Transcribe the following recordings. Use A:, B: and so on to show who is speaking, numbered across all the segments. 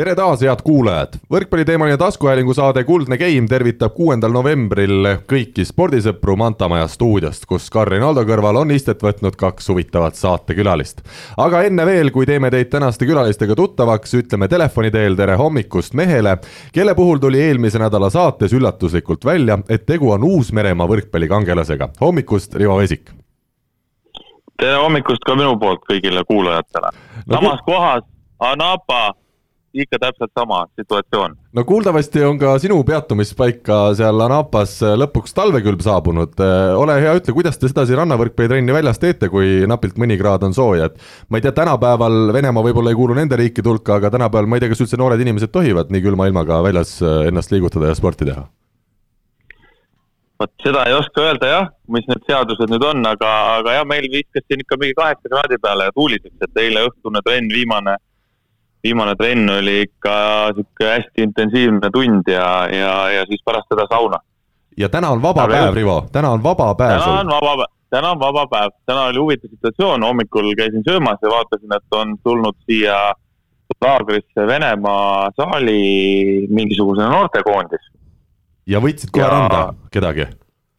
A: tere taas, head kuulajad! võrkpalliteemaline taskuhäälingu saade Kuldne Game tervitab kuuendal novembril kõiki spordisõpru Mantamaja stuudiost, kus Karin Aldo kõrval on istet võtnud kaks huvitavat saatekülalist. aga enne veel, kui teeme teid tänaste külalistega tuttavaks, ütleme telefoni teel tere hommikust mehele, kelle puhul tuli eelmise nädala saates üllatuslikult välja, et tegu on Uus-Meremaa võrkpallikangelasega. hommikust, Rivo Vesik!
B: tere hommikust ka minu poolt kõigile kuulajatele no,. samas kohas Anapa ikka täpselt sama situatsioon.
A: no kuuldavasti on ka sinu peatumispaika seal Anapas lõpuks talvekülm saabunud. ole hea, ütle, kuidas te sedasi rannavõrkpallitrenni väljas teete, kui napilt mõni kraad on sooja, et ma ei tea, tänapäeval Venemaa võib-olla ei kuulu nende riikide hulka, aga tänapäeval ma ei tea, kas üldse noored inimesed tohivad nii külma ilmaga väljas ennast liigutada ja sporti teha?
B: vot seda ei oska öelda jah, mis need seadused nüüd on, aga, aga jah, meil viskas siin ikka mingi kaheksa kraadi peale ja tuuliseks, et eile õhtune trenn, viimane viimane trenn oli ikka sihuke hästi intensiivne tund ja, ja, ja siis pärast seda sauna.
A: ja täna on vaba päev, Rivo, täna on vaba päev.
B: täna on vaba päev, täna on vaba päev, täna oli huvitav situatsioon, hommikul käisin söömas ja vaatasin, et on tulnud siia laagrisse Venemaa saali mingisugune noortekoondis.
A: ja võtsid kohe ja... randa kedagi?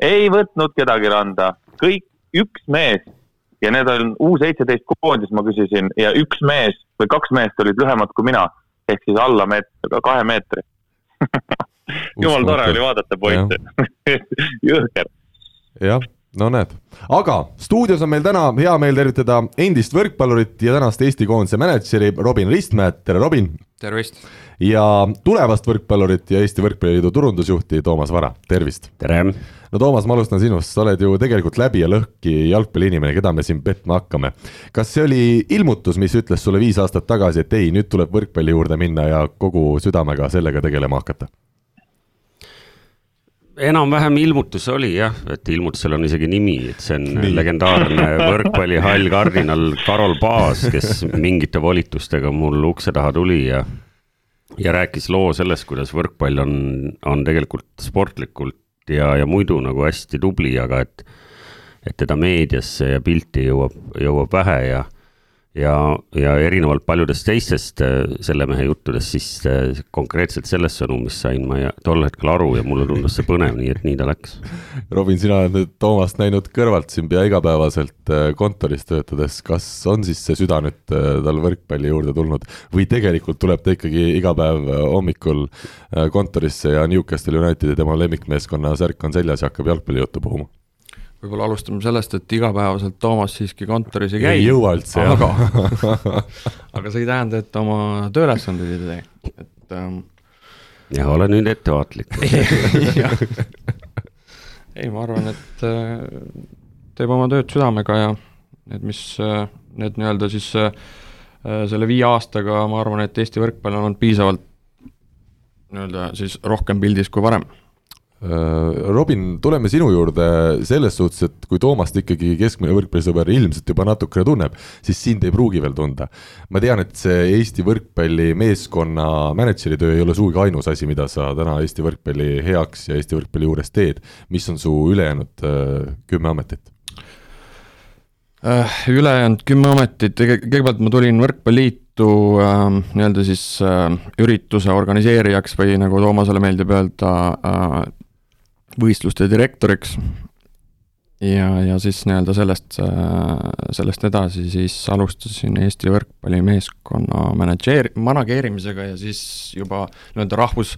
B: ei võtnud kedagi randa, kõik, üks mees ja need on U seitseteist koondis, ma küsisin, ja üks mees või kaks meest olid lühemad kui mina, ehk siis alla meet-, kahe meetri jumal tore oli vaadata poisse jõhker.
A: jah, no näed, aga stuudios on meil täna hea meel tervitada endist võrkpallurit ja tänast Eesti koondise mänedžeri Robin Ristmäed, tere Robin!
C: tervist!
A: ja tulevast võrkpallurit ja Eesti Võrkpalliliidu turundusjuhti Toomas Vara, tervist!
C: tere!
A: No Toomas, ma alustan sinust, sa oled ju tegelikult läbi ja lõhki jalgpalliinimene, keda me siin petma hakkame. kas see oli ilmutus, mis ütles sulle viis aastat tagasi, et ei, nüüd tuleb võrkpalli juurde minna ja kogu südamega sellega tegelema hakata?
C: enam-vähem ilmutus oli jah, et ilmutusel on isegi nimi, et see on Nii. legendaarne võrkpallihall kardinal Karol Paas, kes mingite volitustega mul ukse taha tuli ja ja rääkis loo sellest, kuidas võrkpall on, on tegelikult sportlikult ja, ja muidu nagu hästi tubli, aga et, et teda meediasse ja pilti jõuab, jõuab vähe ja ja, ja erinevalt paljudest teistest äh, selle mehe juttudest, siis äh, konkreetselt sellest sõnumist sain ma ja tol hetkel aru ja mulle tundus see põnev, nii et nii ta läks.
A: Robin, sina oled nüüd Toomast näinud kõrvalt siin pea igapäevaselt äh, kontoris töötades, kas on siis see süda nüüd tal võrkpalli juurde tulnud või tegelikult tuleb ta ikkagi iga päev hommikul kontorisse ja Newcastle Unitedi tema lemmikmeeskonna särk on seljas ja hakkab jalgpallijuttu puhuma?
D: Võib-olla alustame sellest, et igapäevaselt Toomas siiski kontoris ei käi.
A: ei jõua üldse,
D: jah. aga see ei tähenda, et oma tööülesandeid ei tee, et ähm....
C: ja ole nüüd ettevaatlik
D: ei, ma arvan, et äh, teeb oma tööd südamega ja need, mis äh,, need nii-öelda siis äh, selle viie aastaga, ma arvan, et Eesti võrkpall on olnud piisavalt nii-öelda siis rohkem pildis kui varem
A: Äh, Robin, tuleme sinu juurde selles suhtes, et kui Toomast ikkagi keskmine võrkpallisõber ilmselt juba natukene tunneb, siis sind ei pruugi veel tunda. ma tean, et see Eesti võrkpallimeeskonna mänedžeri töö ei ole sugugi ainus asi, mida sa täna Eesti võrkpalli heaks ja Eesti võrkpalli juures teed. mis on su ülejäänud äh, kümme ametit?
D: Äh, ülejäänud kümme ametit, kõigepealt ma tulin Võrkpalliliitu äh, nii-öelda siis äh, ürituse organiseerijaks või nagu Toomasele meeldib öelda äh,, võistluste direktoriks. ja, ja siis nii-öelda sellest, sellest edasi siis alustasin Eesti võrkpallimeeskonna manageeri-, manageerimisega ja siis juba nii-öelda rahvus,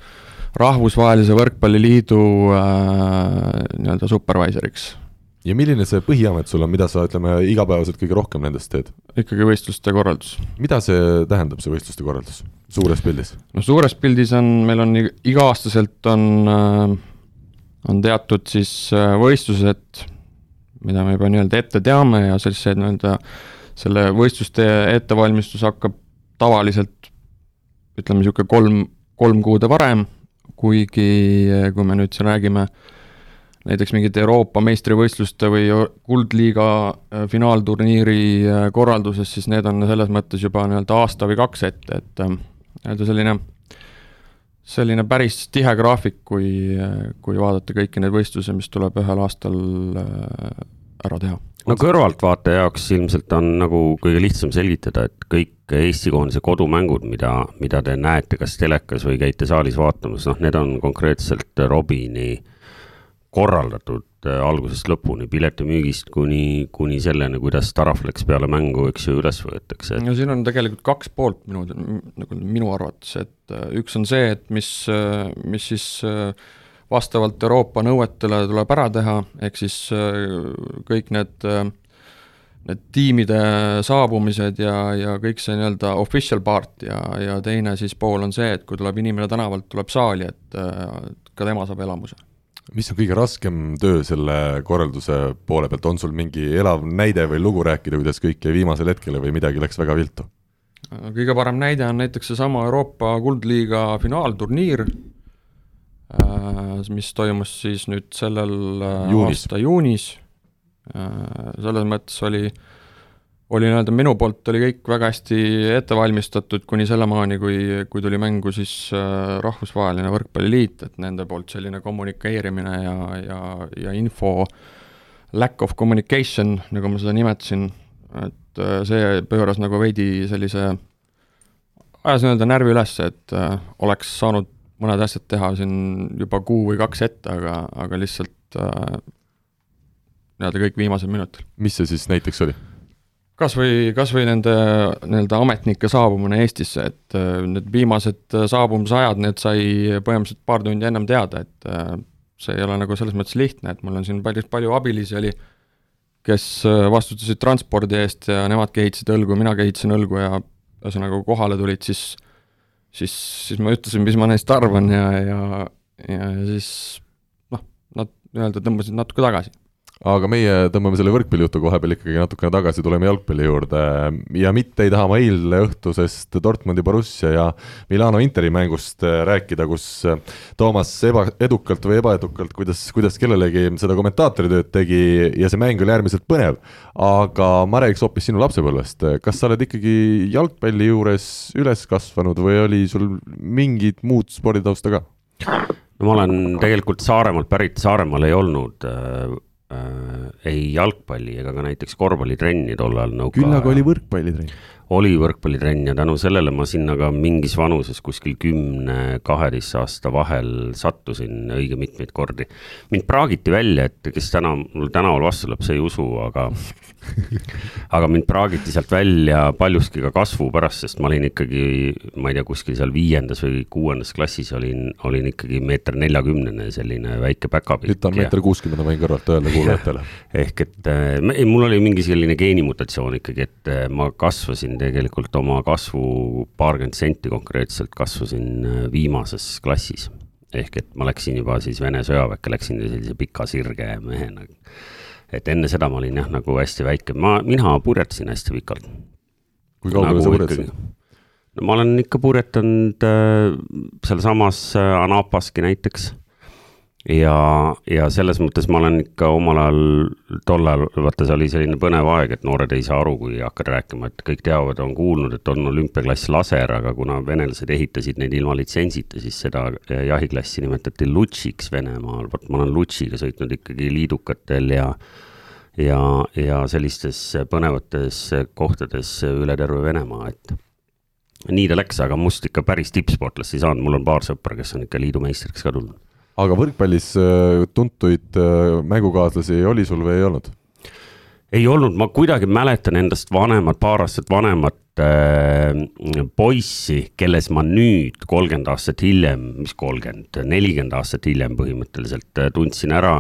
D: rahvusvahelise võrkpalliliidu äh, nii-öelda supervisoriks
A: ja milline see põhiamet sul on, mida sa, ütleme, igapäevaselt kõige rohkem nendest teed?
D: ikkagi võistluste korraldus.
A: mida see tähendab, see võistluste korraldus, suures pildis?
D: no suures pildis on, meil on iga-aastaselt on äh, on teatud siis äh, võistlused, mida me juba nii-öelda ette teame ja see nii-öelda selle võistluste ettevalmistus hakkab tavaliselt ütleme, niisugune kolm, kolm kuud varem, kuigi äh, kui me nüüd siin räägime näiteks mingite Euroopa meistrivõistluste või Kuldliiga äh, finaalturniiri korralduses, siis need on selles mõttes juba nii-öelda aasta või kaks ette, et nii-öelda selline selline päris tihe graafik, kui, kui vaadata kõiki neid võistlusi, mis tuleb ühel aastal ära teha.
C: No kõrvaltvaataja jaoks ilmselt on nagu kõige lihtsam selgitada, et kõik Eesti koondise kodumängud, mida, mida te näete kas telekas või käite saalis vaatamas, noh, need on konkreetselt Robini korraldatud äh, algusest lõpuni, piletimüügist kuni, kuni selleni, kuidas Taraflex peale mängu, eks ju, üles võetakse.
D: no siin on tegelikult kaks poolt minu, nagu minu arvates, et äh, üks on see, et mis, äh, mis siis vastavalt Euroopa nõuetele tuleb ära teha, ehk siis kõik need need tiimide saabumised ja, ja kõik see nii-öelda official part ja, ja teine siis pool on see, et kui tuleb inimene tänavalt, tuleb saali, et ka tema saab elamuse
A: mis on kõige raskem töö selle korralduse poole pealt, on sul mingi elav näide või lugu rääkida, kuidas kõik jäi viimasel hetkel või midagi läks väga viltu?
D: kõige parem näide on näiteks seesama Euroopa Kuldliiga finaalturniir, äh, mis toimus siis nüüd sellel äh, juunis. aasta juunis, äh, selles mõttes oli äh, oli nii-öelda minu poolt oli kõik väga hästi ette valmistatud kuni sellemaani, kui, kui tuli mängu siis äh, Rahvusvaheline Võrkpalliliit, et nende poolt selline kommunikeerimine ja, ja, ja info lack of communication, nagu ma seda nimetasin, et äh, see pööras nagu veidi sellise, ajas nii-öelda närvi üles, et äh, oleks saanud mõned asjad teha siin juba kuu või kaks ette, aga, aga lihtsalt äh, nii-öelda kõik viimasel minutil.
A: mis see siis näiteks oli?
D: Kas või, kas või nende nii-öelda ametnike saabumine Eestisse, et äh, need viimased äh, saabumisajad, need sai põhimõtteliselt paar tundi ennem teada, et äh, see ei ole nagu selles mõttes lihtne, et mul on siin päris palju abilisi oli, kes vastutasid transpordi eest ja nemadki ehitasid õlgu, minagi ehitasin õlgu ja ühesõnaga, kui kohale tulid, siis siis, siis ma ütlesin, mis ma neist arvan ja, ja, ja siis noh, nad nii-öelda tõmbasid natuke tagasi
A: aga meie tõmbame selle võrkpallijutu koha peal ikkagi natukene tagasi, tuleme jalgpalli juurde ja mitte ei taha ma eile õhtusest Dortmundi Borussia ja Milano Interi mängust äh, rääkida, kus äh, Toomas eba, edukalt või ebaedukalt, kuidas, kuidas kellelegi seda kommentaatori tööd tegi ja see mäng oli äärmiselt põnev. aga ma räägiks hoopis sinu lapsepõlvest, kas sa oled ikkagi jalgpalli juures üles kasvanud või oli sul mingit muud sporditausta ka?
C: no ma olen tegelikult Saaremaalt pärit, Saaremaal ei olnud äh äh, ei jalgpalli ega ka näiteks korvpallitrenni tol ajal nõuka
A: küll aga oli võrkpallitrenn
C: oli võrkpallitrenn ja tänu sellele ma sinna ka mingis vanuses, kuskil kümne, kaheteist aasta vahel sattusin õige mitmeid kordi. mind praagiti välja, et kes täna, mul tänaval vastu tuleb, see ei usu, aga aga mind praagiti sealt välja paljuski ka kasvu pärast, sest ma olin ikkagi, ma ei tea, kuskil seal viiendas või kuuendas klassis olin, olin ikkagi meeter neljakümnene, selline väike päkapikk.
A: nüüd ta on meeter kuuskümmend, võin kõrvalt öelda kuulajatele.
C: ehk et ei, mul oli mingi selline geenimutatsioon ikkagi, et äh, ma kasvasin tegelikult oma kasvu paarkümmend senti konkreetselt kasvasin äh, viimases klassis. ehk et ma läksin juba siis Vene sõjaväkke, läksin sellise pika sirge mehena. et enne seda ma olin jah, nagu hästi väike, ma, mina purjetasin hästi pikalt.
A: kui kaugele nagu sa purjetasid?
C: no ma olen ikka purjetanud äh, sealsamas äh, Anapaski näiteks ja, ja selles mõttes ma olen ikka omal ajal, tol ajal, vaata, see oli selline põnev aeg, et noored ei saa aru, kui hakkad rääkima, et kõik teavad, on kuulnud, et on olümpiaklass laser, aga kuna venelased ehitasid neid ilma litsentsita, siis seda jahiklassi nimetati Lutšiks Venemaal, vot ma olen Lutšiga sõitnud ikkagi liidukatel ja ja, ja sellistes põnevates kohtades üle terve Venemaa, et nii ta läks, aga must ikka päris tippsportlast ei saanud, mul on paar sõpra, kes on ikka liidu meistriks ka tulnud
A: aga võrkpallis äh, tuntuid äh, mängukaaslasi oli sul või ei olnud?
C: ei olnud, ma kuidagi mäletan endast vanemat, paar aastat vanemat äh, poissi, kelles ma nüüd kolmkümmend aastat hiljem, mis kolmkümmend, nelikümmend aastat hiljem põhimõtteliselt äh, tundsin ära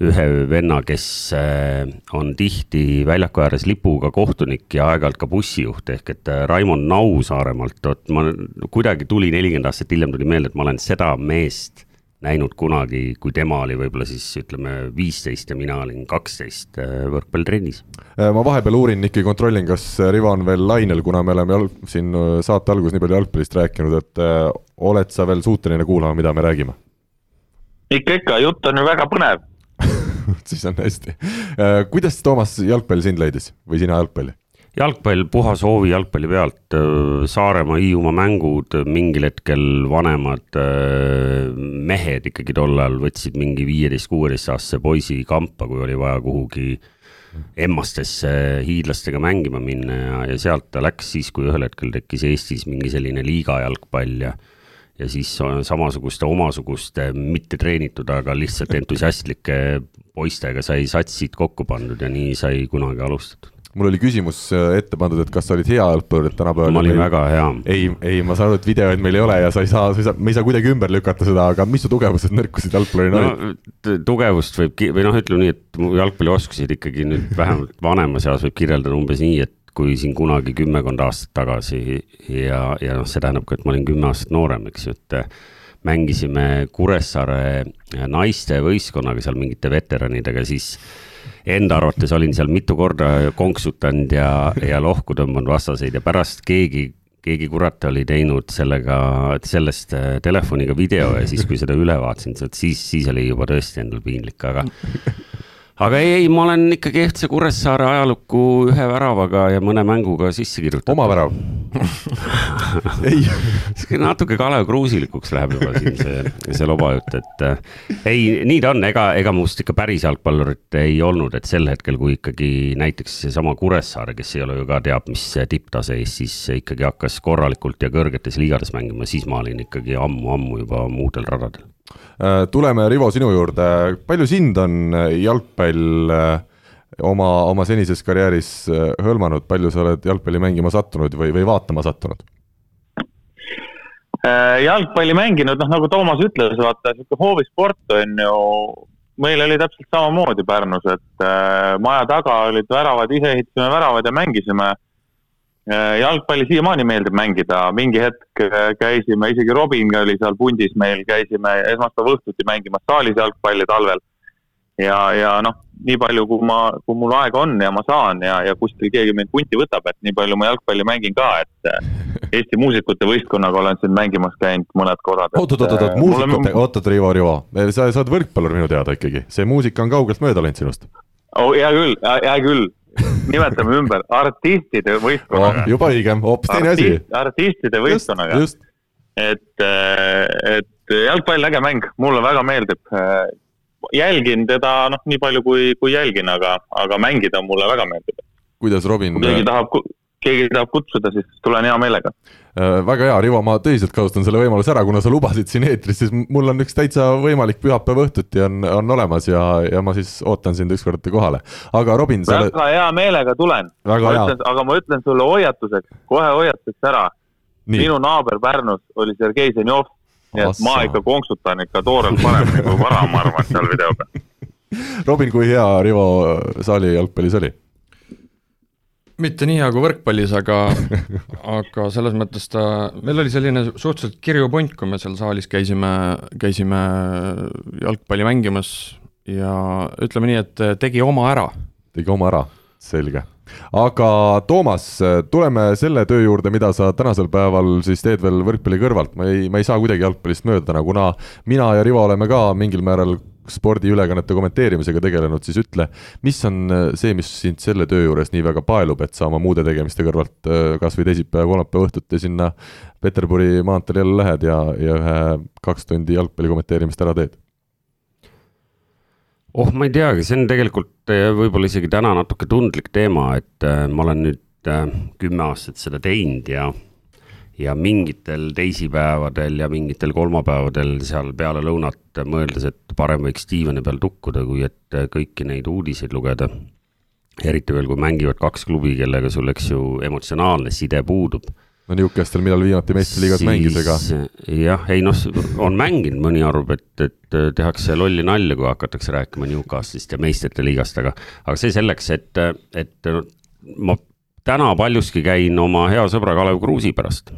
C: ühe venna, kes äh, on tihti väljaku ääres lipuga kohtunik ja aeg-ajalt ka bussijuht ehk et Raimond Nau Saaremaalt, vot ma kuidagi tuli nelikümmend aastat hiljem tuli meelde, et ma olen seda meest näinud kunagi, kui tema oli võib-olla siis ütleme viisteist ja mina olin kaksteist äh, võrkpallitrennis.
A: Äh, ma vahepeal uurin ikkagi, kontrollin, kas Rivo on veel lainel, kuna me oleme jalg, siin äh, saate alguses nii palju jalgpallist rääkinud, et äh, oled sa veel suuteline kuulama, mida me räägime?
B: ikka, ikka, jutt on ju väga põnev
A: siis on hästi. kuidas Toomas jalgpall sind leidis või sina jalgpalli?
C: Jalgpall, puhas hoovi jalgpalli pealt, Saaremaa, Hiiumaa mängud, mingil hetkel vanemad mehed ikkagi tol ajal võtsid mingi viieteist, kuueteistaastase poisi kampa, kui oli vaja kuhugi emmastesse hiidlastega mängima minna ja, ja sealt ta läks siis, kui ühel hetkel tekkis Eestis mingi selline liiga jalgpall ja ja siis samasuguste omasuguste mitte treenitud, aga lihtsalt entusiastlike poistega sai satsid kokku pandud ja nii sai kunagi alustatud
A: mul oli küsimus äh, ette pandud, et kas sa olid hea jalgpallur tänapäeval?
C: ma olin meil... väga hea.
A: ei, ei, ma saan aru, et videoid meil ei ole ja sa ei saa, sa ei saa, me ei saa kuidagi ümber lükata seda, aga mis su tugevused, nõrkused jalgpallurina
C: no, olid? tugevust võib, või noh, ütleme nii, et mu jalgpallioskusid ikkagi nüüd vähemalt vanemas eas võib kirjeldada umbes nii, et kui siin kunagi kümmekond aastat tagasi ja, ja noh, see tähendab ka, et ma olin kümme aastat noorem, eks ju, et mängisime Kuressaare naiste võistkonnaga seal mingite veteranidega, siis enda arvates olin seal mitu korda konksutanud ja, ja lohku tõmmanud vastaseid ja pärast keegi, keegi kurat oli teinud sellega, sellest äh, telefoniga video ja siis, kui seda üle vaatasin, siis, siis oli juba tõesti endal piinlik, aga aga ei, ei, ma olen ikkagi FC Kuressaare ajalukku ühe väravaga ja mõne mänguga sisse kirjutatud.
A: oma värav
C: ei natuke Kalev Kruusilikuks läheb juba siin see, see lobajutt, et äh, ei, nii ta on, ega, ega must ikka päris jalgpallurit ei olnud, et sel hetkel, kui ikkagi näiteks seesama Kuressaare, kes ei ole ju ka teab mis tipptase Eestis, ikkagi hakkas korralikult ja kõrgetes liigades mängima, siis ma olin ikkagi ammu-ammu juba muudel radadel
A: tuleme, Rivo, sinu juurde, palju sind on äh, jalgpall äh, oma, oma senises karjääris hõlmanud, palju sa oled jalgpalli mängima sattunud või, või vaatama sattunud?
B: jalgpalli mänginud, noh nagu Toomas ütles, vaata sihuke hoovisport on ju, meil oli täpselt samamoodi Pärnus, et maja taga olid väravad, ise ehitasime väravad ja mängisime. Äh, jalgpalli siiamaani meeldib mängida, mingi hetk äh, käisime, isegi Robin oli seal pundis meil, käisime esmaspäeva õhtuti mängimas saalis jalgpalli talvel. ja, ja noh, nii palju, kui ma, kui mul aega on ja ma saan ja, ja kuskil keegi mind punti võtab, et nii palju ma jalgpalli mängin ka, et äh, Eesti muusikute võistkonnaga olen siin mängimas käinud mõned korrad.
A: oot, oot, oot, oot, muusikute, oot, oot, Rivo, Rivo, sa, sa oled võrkpallur minu teada ikkagi, see muusika on kaugelt mööda läinud sinust.
B: oh, hea küll, hea küll nimetame ümber artistide võistkonnaga
A: oh,. juba õigem, hoopis teine asi.
B: artistide võistkonnaga. et, äh, et jalgpall, äge mäng, mulle väga meeldib. Äh, jälgin teda noh, nii palju kui, kui jälgin, aga, aga mängida mulle väga meeldib.
A: kuidas Robin?
B: kui keegi tahab keegi tahab kutsuda, siis tulen hea meelega
A: äh,. Väga hea, Rivo, ma tõsiselt kasutan selle võimaluse ära, kuna sa lubasid siin eetris, siis mul on üks täitsa võimalik pühapäeva õhtuti on, on olemas ja, ja ma siis ootan sind ükskord kohale. aga Robin,
B: sa väga oled... hea meelega tulen. aga ma ütlen sulle hoiatuseks, kohe hoiatuseks ära. minu naaber Pärnus oli Sergei Zenjov, nii et Assa. ma ikka konksutan ikka toorelt paremini kui vara, ma arvan, seal video peal.
A: Robin, kui hea Rivo saali jalgpallis oli?
D: Mitte nii hea kui võrkpallis, aga aga selles mõttes ta, meil oli selline suhteliselt kirju punt, kui me seal saalis käisime, käisime jalgpalli mängimas ja ütleme nii, et tegi oma ära.
A: tegi oma ära, selge. aga Toomas, tuleme selle töö juurde, mida sa tänasel päeval siis teed veel võrkpalli kõrvalt, ma ei, ma ei saa kuidagi jalgpallist mööda, kuna mina ja Rivo oleme ka mingil määral spordiülekannete kommenteerimisega tegelenud, siis ütle, mis on äh, see, mis sind selle töö juures nii väga paelub, et sa oma muude tegemiste kõrvalt äh, kas või teisipäeva, kolmapäeva õhtuti sinna Peterburi maanteel jälle lähed ja, ja ühe kaks tundi jalgpalli kommenteerimist ära teed?
C: oh, ma ei teagi, see on tegelikult äh, võib-olla isegi täna natuke tundlik teema, et ma olen nüüd kümme aastat seda teinud ja ja mingitel teisipäevadel ja mingitel kolmapäevadel seal peale lõunat mõeldes, et parem võiks diivani peal tukkuda, kui et kõiki neid uudiseid lugeda. eriti veel, kui mängivad kaks klubi, kellega sul, eks ju, emotsionaalne side puudub.
A: no Newcastle, millal viimati meistriliigas mängis, ega?
C: jah, ei noh, on mänginud, mõni arvab, et, et tehakse lolli nalja, kui hakatakse rääkima Newcastle'ist ja meistrite liigast, aga, aga see selleks, et, et no, ma täna paljuski käin oma hea sõbra Kalev Kruusi pärast.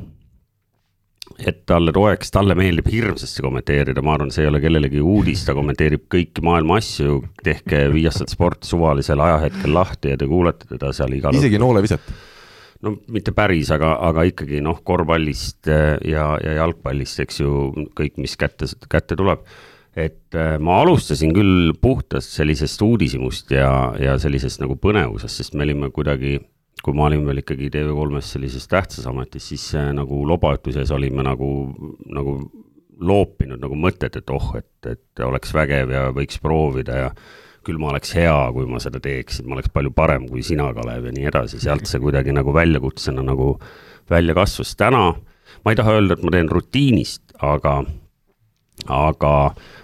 C: Et talle toeks, talle meeldib hirmsasti kommenteerida, ma arvan, see ei ole kellelegi uudis, ta kommenteerib kõiki maailma asju. tehke Viasat Sport suvalisel ajahetkel lahti ja te kuulete teda seal igal.
A: isegi nooleviset?
C: no mitte päris, aga, aga ikkagi noh, korvpallist ja, ja jalgpallist, eks ju, kõik, mis kätte, kätte tuleb et äh, ma alustasin küll puhtast sellisest uudishimust ja, ja sellisest nagu põnevusest, sest me olime kuidagi kui ma olin veel ikkagi TV3-s sellises tähtsas ametis, siis nagu lobajutuses olime nagu, nagu loopinud nagu mõtet, et oh, et, et oleks vägev ja võiks proovida ja küll ma oleks hea, kui ma seda teeksin, ma oleks palju parem kui sina, Kalev, ja nii edasi, sealt see kuidagi nagu väljakutsena nagu välja kasvas. täna ma ei taha öelda, et ma teen rutiinist, aga, aga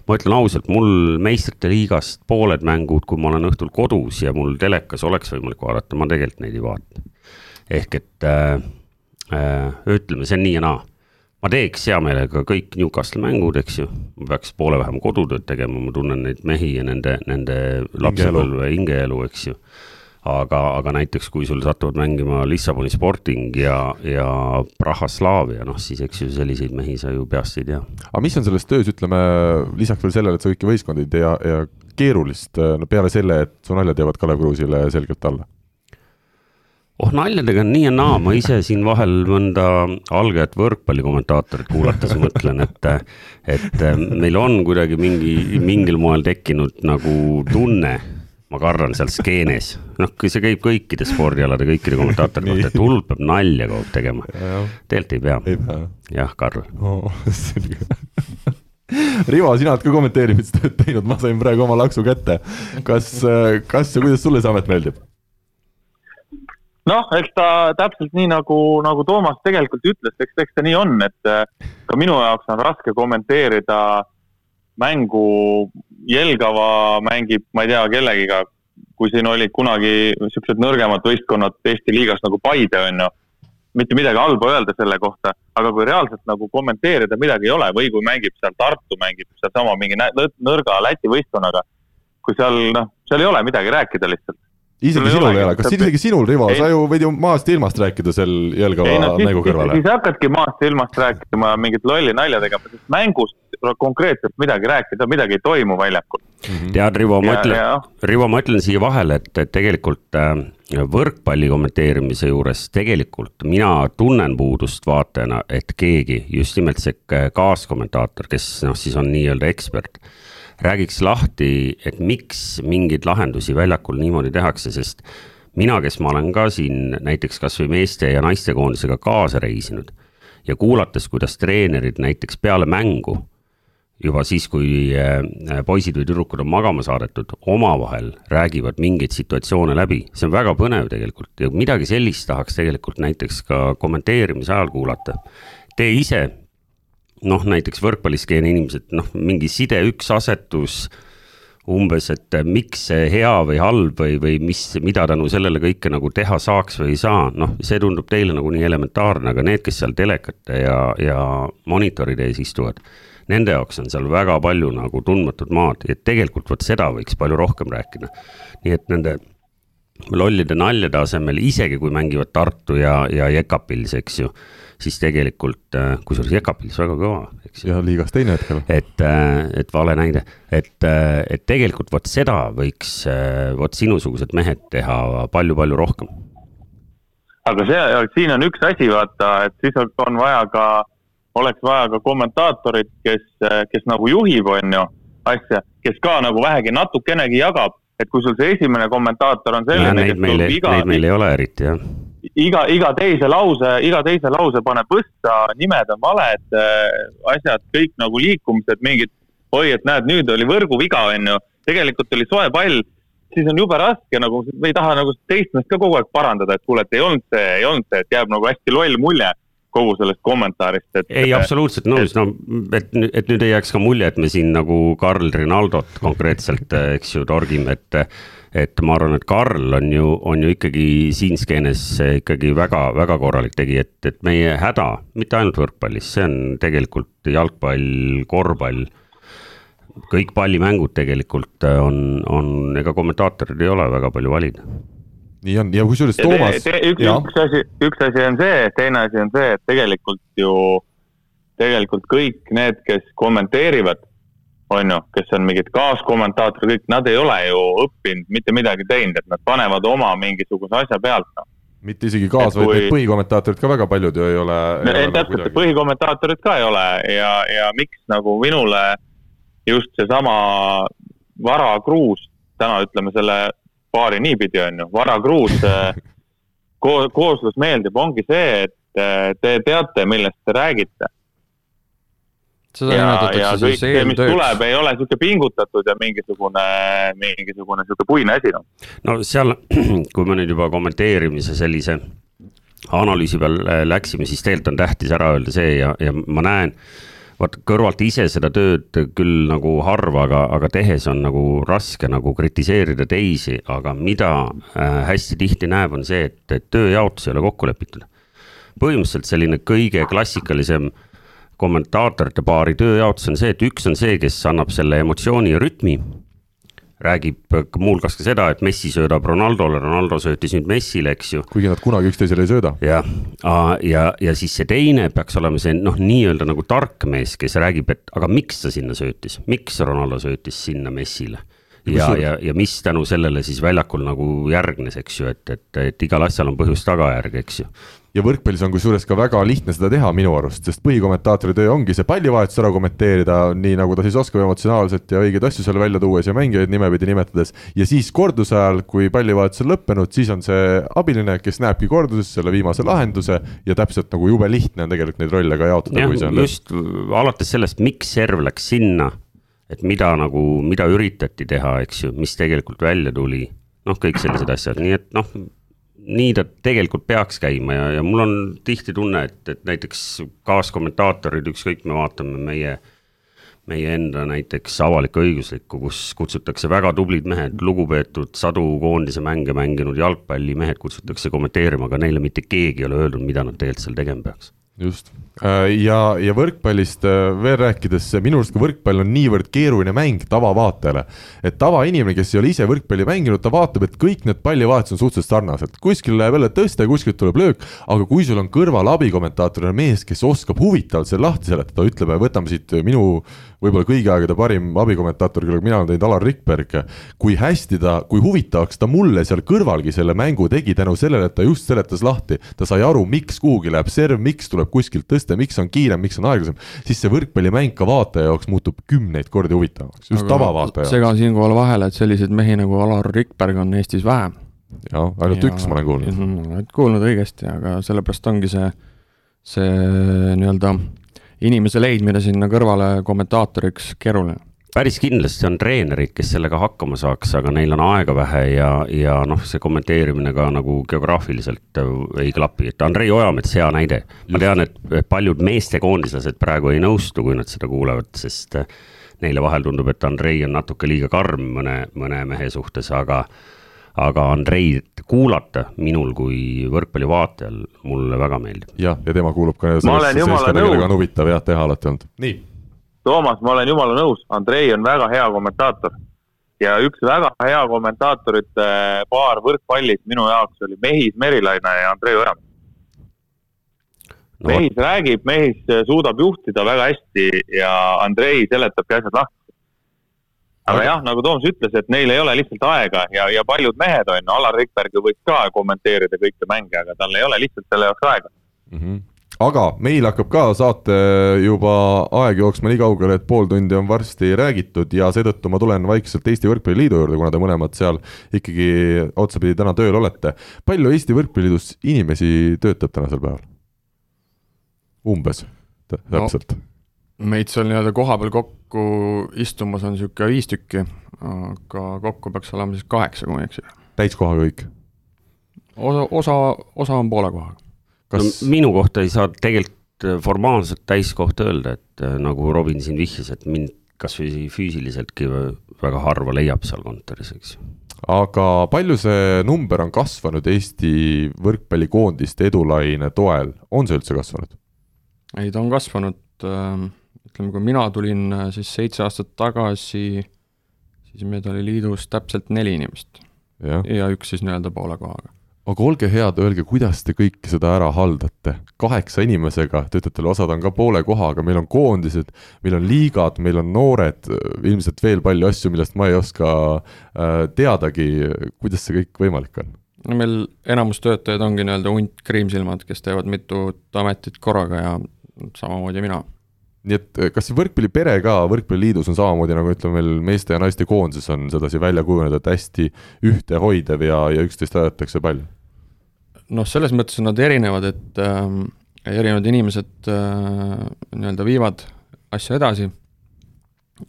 C: ma ütlen ausalt, mul meistrite liigast pooled mängud, kui ma olen õhtul kodus ja mul telekas oleks võimalik vaadata, ma tegelikult neid ei vaata. ehk et äh, äh, ütleme, see on nii ja naa ma teeks hea meelega kõik Newcastle mängud, eks ju, ma peaks poole vähem kodutööd tegema, ma tunnen neid mehi ja nende, nende lapsepõlve hingeelu, eks ju. Aga, aga näiteks kui sul satuvad mängima Lissaboni Sporting ja, ja Praha-Slaavia, noh siis eks ju selliseid mehi sa ju peast ei tea.
A: aga mis on selles töös, ütleme lisaks veel sellele, et sa kõiki võistkondi ei tea ja keerulist, no peale selle, et su naljad jäävad Kalev Kruusile selgelt alla
C: oh naljadega on nii ja naa, ma ise siin vahel mõnda algajat võrkpallikommentaatorit kuulates mõtlen, et, et meil on kuidagi mingi, mingil moel tekkinud nagu tunne, ma kardan seal skeenes, noh, see käib kõikide spordialade, kõikide kommentaatorite kohta, et hullult peab nalja kogu aeg tegema. tegelikult ei pea, pea.. jah, Karl oh,.
A: Rivo, sina oled ka kommenteerimistööd teinud, ma sain praegu oma laksu kätte. kas, kas ja kuidas sulle see amet meeldib?
B: noh, eks ta täpselt nii nagu, nagu Toomas tegelikult ütles, eks, eks ta nii on, et äh, ka minu jaoks on raske kommenteerida mängu, Jelgava mängib, ma ei tea, kellegiga, kui siin olid kunagi niisugused nõrgemad võistkonnad Eesti liigas nagu Paide, on ju, mitte midagi halba öelda selle kohta, aga kui reaalselt nagu kommenteerida midagi ei ole. Või kui mängib seal Tartu, mängib sealsama mingi nõrga Läti võistkonnaga, kui seal, noh, seal ei ole midagi rääkida lihtsalt.
A: Isegi sinul ei ole, kas isegi sinul, Rivo, sa ju võid ju maast ja ilmast rääkida seal Jelgava no, mängu kõrvale?
B: siis hakkadki maast ja ilmast rääkima mingit lolli nalja tegema, sest mängust konkreetselt midagi rääkida, midagi ei toimu väljakul.
C: -hmm. tead, Rivo, ma ütlen, Rivo, ma ütlen siia vahele, et, et tegelikult äh, võrkpalli kommenteerimise juures tegelikult mina tunnen puudust vaatajana, et keegi, just nimelt see kaaskommentaator, kes noh, siis on nii-öelda ekspert räägiks lahti, et miks mingeid lahendusi väljakul niimoodi tehakse, sest mina, kes ma olen ka siin näiteks kasvõi meeste ja naistekoondisega kaasa reisinud ja kuulates, kuidas treenerid näiteks peale mängu juba siis, kui äh, poisid või tüdrukud on magama saadetud, omavahel räägivad mingeid situatsioone läbi, see on väga põnev tegelikult ja midagi sellist tahaks tegelikult näiteks ka kommenteerimise ajal kuulata. Te ise noh, näiteks võrkpalliskeene inimesed, noh, mingi side üks asetus umbes, et miks see hea või halb või, või mis, mida tänu sellele kõike nagu teha saaks või ei saa, noh, see tundub teile nagu nii elementaarne, aga need, kes seal telekate ja, ja monitoride ees istuvad, nende jaoks on seal väga palju nagu tundmatut maad ja tegelikult vot seda võiks palju rohkem rääkida. nii et nende lollide naljade asemel, isegi kui mängivad Tartu ja, ja Jekapils, eks ju siis tegelikult, äh, kusjuures Jekapilis väga kõva, eks
A: ju. ja liigas teine hetkel.
C: et, äh, et vale näide, et, äh, et tegelikult vot seda võiks vot sinusugused mehed teha palju-palju rohkem.
B: aga see, siin on üks asi, vaata, et siis on vaja ka, oleks vaja ka kommentaatorit, kes, kes nagu juhib, on ju, asja, kes ka nagu vähegi natukenegi jagab, et kui sul see esimene kommentaator on selline.
C: Neid meil, iga, neid meil ei ole eriti, jah.
B: iga, iga teise lause, iga teise lause paneb võssa, nimed on valed, äh, asjad kõik nagu liikumised, mingid oi, et näed, nüüd oli võrguviga, on ju, tegelikult oli soe pall, siis on jube raske nagu, me ei taha nagu teist meest ka kogu aeg parandada, et kuule, et ei olnud see, ei olnud see, et jääb nagu hästi loll mulje kogu sellest kommentaarist, et.
C: ei, absoluutselt nõus, no et, et nüüd ei jääks ka mulje, et me siin nagu Karl Rinaldot konkreetselt, eks ju, torgime, et et ma arvan, et Karl on ju, on ju ikkagi siin skeenes ikkagi väga-väga korralik tegija, et, et meie häda, mitte ainult võrkpallis, see on tegelikult jalgpall, korvpall, kõik pallimängud tegelikult on, on, ega kommentaatorid ei ole väga palju valida
A: nii on ja kusjuures Toomas.
B: üks, üks asi, üks asi on see, teine asi on see, et tegelikult ju, tegelikult kõik need, kes kommenteerivad, on ju, kes on mingid kaaskommentaatorid, kõik, nad ei ole ju õppinud, mitte midagi teinud, et nad panevad oma mingisuguse asja pealt, noh
A: mitte isegi kaas, vaid kui... need põhikommentaatorid ka väga paljud ju ei ole.
B: Nagu täpselt, põhikommentaatorid ka ei ole ja, ja miks nagu minule just seesama Vara Kruus, täna ütleme selle paari niipidi, on ju, Vara Kruus ko kooslus meeldib, ongi see, et äh, te teate, millest te räägite.
D: seda
B: ja,
D: nimetatakse siis
B: mis tuleb,
D: eeltööks.
B: ei ole sihuke pingutatud ja mingisugune, mingisugune sihuke puine asi, noh.
C: no seal, kui me nüüd juba kommenteerimise sellise analüüsi peal äh, läksime, siis tegelikult on tähtis ära öelda see ja, ja ma näen, vaat kõrvalt ise seda tööd küll nagu harva, aga, aga tehes on nagu raske nagu kritiseerida teisi, aga mida äh, hästi tihti näeb, on see, et, et tööjaotus ei ole kokku lepitud. põhimõtteliselt selline kõige klassikalisem kommentaatorite paari tööjaotus on see, et üks on see, kes annab selle emotsiooni ja rütmi räägib muuhulgas ka seda, et Messi söödab Ronaldole, Ronaldo söötis nüüd Messile, eks ju.
A: kuigi nad kunagi üksteisele ei sööda.
C: jah, ja, ja siis see teine peaks olema see noh, nii-öelda nagu tark mees, kes räägib, et aga miks ta sinna söötis, miks Ronaldo söötis sinna Messile. ja, ja, ja mis tänu sellele siis väljakul nagu järgnes, eks ju, et, et, et igal asjal on põhjus-tagajärg, eks ju
A: ja võrkpallis on kusjuures ka väga lihtne seda teha minu arust, sest põhikommentaatori töö ongi see pallivahetus ära kommenteerida, nii nagu ta siis oskab emotsionaalselt ja õigeid asju seal välja tuues ja mängijaid nimepidi nimetades. ja siis korduse ajal, kui pallivahetus on lõppenud, siis on see abiline, kes näebki korduses selle viimase lahenduse ja täpselt nagu jube lihtne on tegelikult neid rolle ka jaotada, on.
C: just alates sellest, miks serv läks sinna, et mida nagu, mida üritati teha, eks ju, mis tegelikult välja tuli, noh, kõik sellised asjad, nii et noh, nii ta tegelikult peaks käima ja, ja mul on tihti tunne, et, et näiteks kaaskommentaatorid, ükskõik, me vaatame meie meie enda näiteks avalik-õiguslikku, kus kutsutakse väga tublid mehed, lugupeetud sadu koondise mänge mänginud jalgpallimehed kutsutakse kommenteerima, aga neile mitte keegi ei ole öelnud, mida nad tegelikult seal tegema peaks
A: just, ja, ja võrkpallist äh, veel rääkides, minu arust ka võrkpall on niivõrd keeruline mäng tavavaatajale. et tavainimene, kes ei ole ise võrkpalli mänginud, ta vaatab, et kõik need pallivahetused on suhteliselt sarnased, kuskil läheb jälle tõste, kuskilt tuleb löök, aga kui sul on kõrval abikommentaatorina mees, kes oskab huvitavalt selle lahti seletada, ütleme, võtame siit minu võib-olla kõigi aegade parim abikommentaator, kellega mina olen teinud, Alar Rikberg, kui hästi ta, kui huvitavaks ta mulle seal kõrvalgi selle mängu tegi tänu sellele, et ta just seletas lahti, ta sai aru, miks kuhugi läheb serv, miks tuleb kuskilt tõste, miks on kiirem, miks on aeglasem, siis see võrkpallimäng ka vaataja jaoks muutub kümneid kordi huvitavamaks, just tavavaataja jaoks.
D: segan siinkohal vahele, et selliseid mehi nagu Alar Rikberg on Eestis vähe.
A: jah, ainult üks ma olen kuulnud.
D: oled kuulnud õigesti, aga sellepärast ongi see, see nii-öelda inimese leidmine sinna kõrvale kommentaatoriks keeruline.
C: päris kindlasti on treenerid, kes sellega hakkama saaks, aga neil on aega vähe ja, ja noh, see kommenteerimine ka nagu geograafiliselt äh, ei klapi, et Andrei Ojamets, hea näide. ma tean, et paljud meestekoondislased praegu ei nõustu, kui nad seda kuulevad, sest äh, neile vahel tundub, et Andrei on natuke liiga karm mõne, mõne mehe suhtes, aga aga Andreid kuulata minul kui võrkpallivaatajal mulle väga meeldib.
A: jah, ja tema kuulub ka
B: Ma olen jumala nõus.
A: on huvitav jah teha alati olnud. nii,
B: Toomas, ma olen jumala nõus, Andrei on väga hea kommentaator. ja üks väga hea kommentaatorite paar võrkpallis minu jaoks oli Mehis Merilaine ja Andrei Ojamaa.
C: no
B: Mehis räägib, Mehis suudab juhtida väga hästi ja Andrei seletabki asjad lahti. Aga jah, nagu Toomas ütles, et neil ei ole lihtsalt aega ja, ja paljud mehed on ju, Alar Rikberg ju võiks ka kommenteerida kõiki mänge, aga tal ei ole lihtsalt selle jaoks aega.
A: mm. -hmm. aga meil hakkab ka saate juba aeg jooksma nii kaugele, et pool tundi on varsti räägitud ja seetõttu ma tulen vaikselt Eesti Võrkpalliliidu juurde, kuna te mõlemad seal ikkagi otsapidi täna tööl olete. palju Eesti Võrkpalliliidus inimesi töötab tänasel päeval? umbes, täpselt no..
D: meid seal nii-öelda kohapeal kokku istumas on niisugune viis tükki, aga kokku peaks olema siis kaheksa, kui ma ei eksi.
A: täiskohaga kõik.
D: osa, osa, osa on poole kohaga.
A: kas no,,
C: minu kohta ei saa tegelikult formaalselt täiskohta öelda, et äh, nagu Robin siin vihjas, et mind kasvõi füüsiliseltki väga harva leiab seal kontoris, eks ju.
A: aga palju see number on kasvanud Eesti võrkpallikoondiste edulaine toel, on see üldse kasvanud?
D: ei, ta on kasvanud, ütleme, kui mina tulin äh, siis seitse aastat tagasi, siis meid oli liidus täpselt neli inimest ja üks siis nii-öelda poole kohaga.
A: aga olge head, öelge, kuidas te kõike seda ära haldate? kaheksa inimesega, te ütlete, osad on ka poole kohaga, meil on koondised, meil on liigad, meil on noored, ilmselt veel palju asju, millest ma ei oska äh, teadagi, kuidas see kõik võimalik on?
D: no meil enamus töötajaid ongi nii-öelda hunt kriimsilmad, kes teevad mitut ametit korraga ja samamoodi mina.
A: Nii et eh, kas see võrkpallipere ka Võrkpalliliidus on samamoodi nagu ütleme, meil meeste ja naiste koondises on sedasi välja kujunenud, et hästi ühtehoidev ja, ja üksteist aetakse palju?
D: noh, selles mõttes on nad erinevad, et äh, erinevad inimesed äh, nii-öelda viivad asju edasi,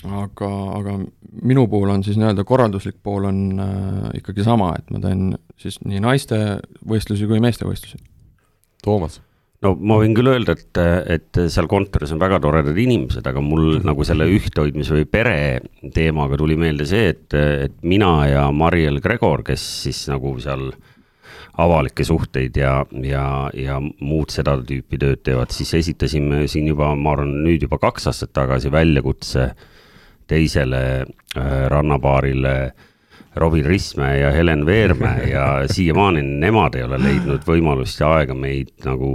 D: aga, aga minu puhul on siis nii-öelda korralduslik pool on äh, ikkagi sama, et ma teen siis nii naiste võistlusi kui meeste võistlusi.
A: Toomas
C: no ma võin küll öelda, et, et seal kontoris on väga toredad inimesed, aga mul nagu selle ühthoidmise või pere teemaga tuli meelde see, et, et mina ja Mariel Gregor, kes siis nagu seal avalikke suhteid ja, ja, ja muud seda tüüpi tööd teevad, siis esitasime siin juba, ma arvan, nüüd juba kaks aastat tagasi väljakutse teisele äh, rannapaarile äh, Robin Rismäe ja Helen Veermäe ja siiamaani nemad ei ole leidnud võimalust ja aega meid nagu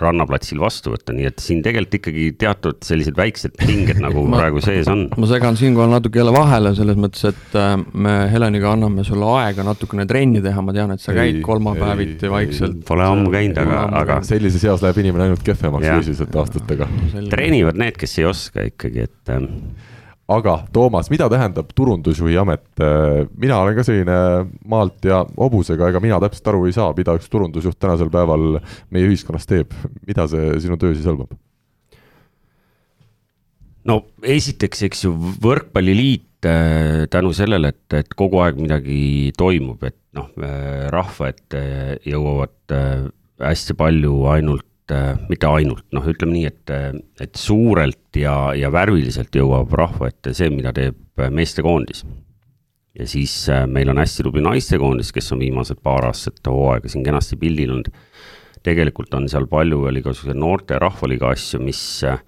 C: rannaplatsil vastu võtta, nii et siin tegelikult ikkagi teatud sellised väiksed pinged nagu ma, praegu sees on.
D: ma segan siinkohal natuke jälle vahele, selles mõttes, et äh, me Heleniga anname sulle aega natukene trenni teha, ma tean, et sa käid kolmapäeviti vaikselt.
C: Pole ammu käinud, aga, aga.
A: sellises eas läheb inimene ainult kehvemaks füüsiliselt aastatega.
C: treenivad need, kes ei oska ikkagi, et ähm,
A: aga Toomas, mida tähendab turundusjuhi amet? mina olen ka selline maalt ja hobusega, ega mina täpselt aru ei saa, mida üks turundusjuht tänasel päeval meie ühiskonnas teeb. mida see sinu töö siis hõlmab?
C: no esiteks, eks ju, Võrkpalliliit äh, tänu sellele, et, et kogu aeg midagi toimub, et noh, äh, rahva ette jõuavad äh, hästi palju ainult äh, mitte ainult, noh, ütleme nii, et, et suurelt ja, ja värviliselt jõuab rahva ette see, mida teeb meestekoondis. ja siis äh, meil on hästi tubli naistekoondis, kes on viimased paar aastat hooaega siin kenasti pildil olnud. tegelikult on seal palju veel igasuguseid noorte rahvaliiga asju, mis äh,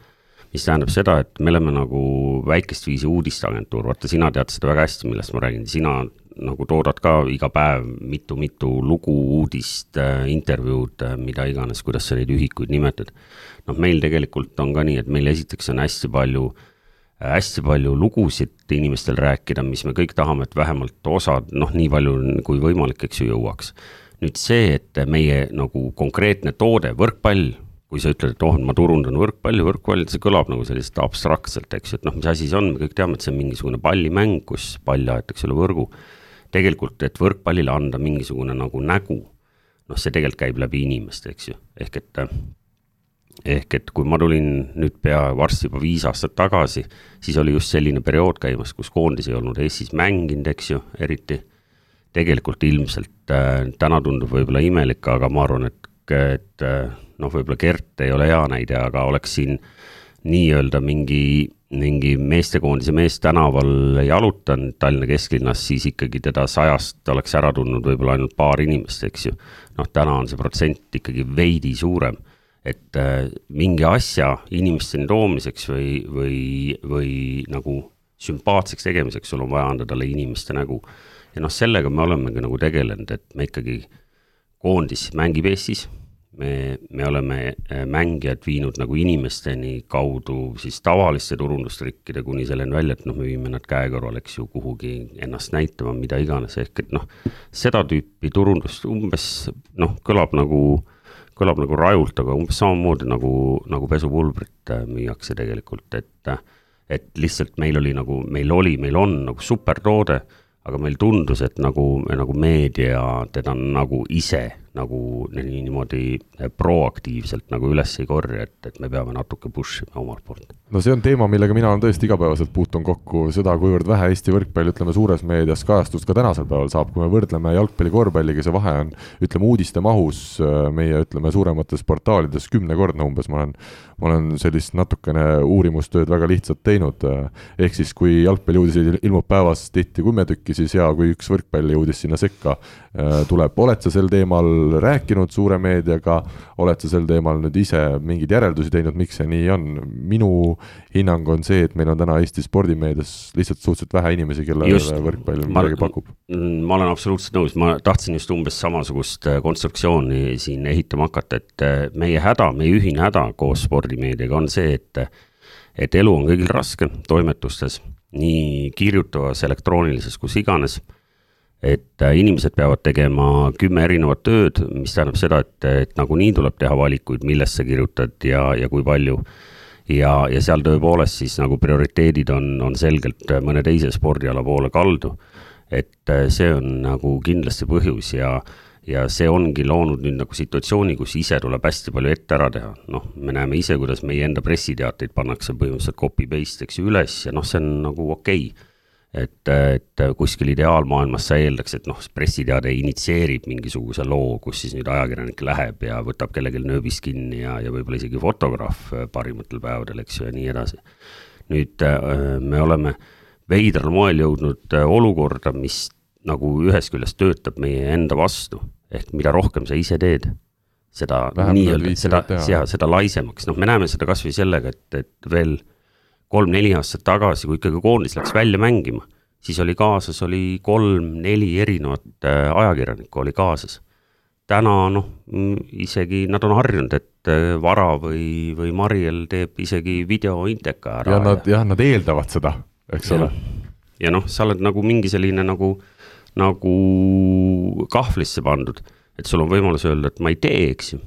C: mis tähendab seda, et me oleme nagu väikest viisi uudisteagentuur, vaata, sina tead seda väga hästi, millest ma räägin, sina nagu toodad ka iga päev mitu-mitu lugu, uudist, äh, intervjuud, äh, mida iganes, kuidas sa neid ühikuid nimetad. noh, meil tegelikult on ka nii, et meil esiteks on hästi palju, hästi palju lugusid inimestel rääkida, mis me kõik tahame, et vähemalt osad, noh, nii palju kui võimalik, eks ju, jõuaks. nüüd see, et meie nagu konkreetne toode, võrkpall, kui sa ütled, et oh, ma turundan võrkpalli, võrkpall, see kõlab nagu sellist abstraktselt, eks ju, et noh, mis asi see on, me kõik teame, et see on mingisugune pallimäng, kus pall aetakse üle võrgu tegelikult, et võrkpallile anda mingisugune nagu nägu, noh, see tegelikult käib läbi inimeste, eks ju, ehk et ehk et kui ma tulin nüüd pea varsti juba viis aastat tagasi, siis oli just selline periood käimas, kus koondis ei olnud Eestis mänginud, eks ju, eriti. tegelikult ilmselt äh, täna tundub võib-olla imelik, aga ma arvan, et, et äh, noh, võib-olla Gert ei ole hea näide, aga oleks siin nii-öelda mingi mingi meestekoondise mees tänaval jalutanud Tallinna kesklinnas, siis ikkagi teda sajast oleks ära tundnud võib-olla ainult paar inimest, eks ju. noh, täna on see protsent ikkagi veidi suurem. et äh, mingi asja inimesteni toomiseks või, või, või nagu sümpaatseks tegemiseks sul on vaja anda talle inimeste nägu. ja noh, sellega me olemegi nagu tegelenud, et me ikkagi, koondis mängib Eestis me, me oleme äh, mängijad viinud nagu inimesteni kaudu siis tavaliste turundustrikkide kuni selleni välja, et noh, me viime nad käekorral, eks ju, kuhugi ennast näitama, mida iganes, ehk et noh, seda tüüpi turundust umbes noh, kõlab nagu, kõlab nagu rajult, aga umbes samamoodi nagu, nagu pesupulbrit äh, müüakse tegelikult, et et lihtsalt meil oli nagu, meil oli, meil on nagu supertoode, aga meil tundus, et nagu, nagu meedia teda nagu ise nagu niimoodi proaktiivselt nagu üles ei korja, et, et me peame natuke push ima omalt poolt.
A: no see on teema, millega mina olen tõesti igapäevaselt puutun kokku, seda, kuivõrd vähe Eesti võrkpall, ütleme, suures meedias kajastust ka tänasel päeval saab, kui me võrdleme jalgpalli, korvpalliga, see vahe on, ütleme, uudiste mahus äh, meie, ütleme, suuremates portaalides kümnekordne umbes, ma olen, ma olen sellist natukene uurimustööd väga lihtsalt teinud, äh, ehk siis kui jalgpalliuudiseid ilmub päevas tihti kümme tükki, siis hea, kui üks võrkpalliuudis sinna sekka tuleb, oled sa sel teemal rääkinud suure meediaga, oled sa sel teemal nüüd ise mingeid järeldusi teinud, miks see nii on? minu hinnang on see, et meil on täna Eesti spordimeedias lihtsalt suhteliselt vähe inimesi, kellele võrkpall midagi pakub.
C: ma olen absoluutselt nõus, ma tahtsin just umbes samasugust äh, konstruktsiooni siin ehitama hakata, et äh, meie häda, meie ühine häda koos spordimeediaga on see, et et elu on kõigil raske toimetustes, nii kirjutavas, elektroonilises, kus iganes et äh, inimesed peavad tegema kümme erinevat tööd, mis tähendab seda, et, et nagunii tuleb teha valikuid, millest sa kirjutad ja, ja kui palju. ja, ja seal tõepoolest siis nagu prioriteedid on, on selgelt mõne teise spordiala poole kaldu. et äh, see on nagu kindlasti põhjus ja, ja see ongi loonud nüüd nagu situatsiooni, kus ise tuleb hästi palju ette ära teha, noh, me näeme ise, kuidas meie enda pressiteateid pannakse põhimõtteliselt copy paste, eks ju, üles ja noh, see on nagu okei okay. Et, et kuskil ideaalmaailmas sa eeldaks, et noh, pressiteade initsieerib mingisuguse loo, kus siis nüüd ajakirjanik läheb ja võtab kellelgi nööbist kinni ja, ja võib-olla isegi fotograaf parimatel päevadel, eks ju, ja nii edasi. nüüd äh, me oleme veidral moel jõudnud äh, olukorda, mis nagu ühest küljest töötab meie enda vastu, ehk mida rohkem sa ise teed, seda nii-öelda, seda, seda laisemaks, noh, me näeme seda kasvõi sellega, et, et veel kolm-neli aastat tagasi, kui ikkagi koondis läks välja mängima, siis oli kaasas, oli kolm-neli erinevat äh, ajakirjanikku oli kaasas. täna noh, isegi nad on harjunud, et äh, Vara või, või Mariel teeb isegi videointeka ära.
A: ja nad, jah, nad eeldavad seda, eks ja. ole.
C: ja noh, sa oled nagu mingi selline nagu nagu kahvlisse pandud, et sul on võimalus öelda, et ma ei tee, eks ju.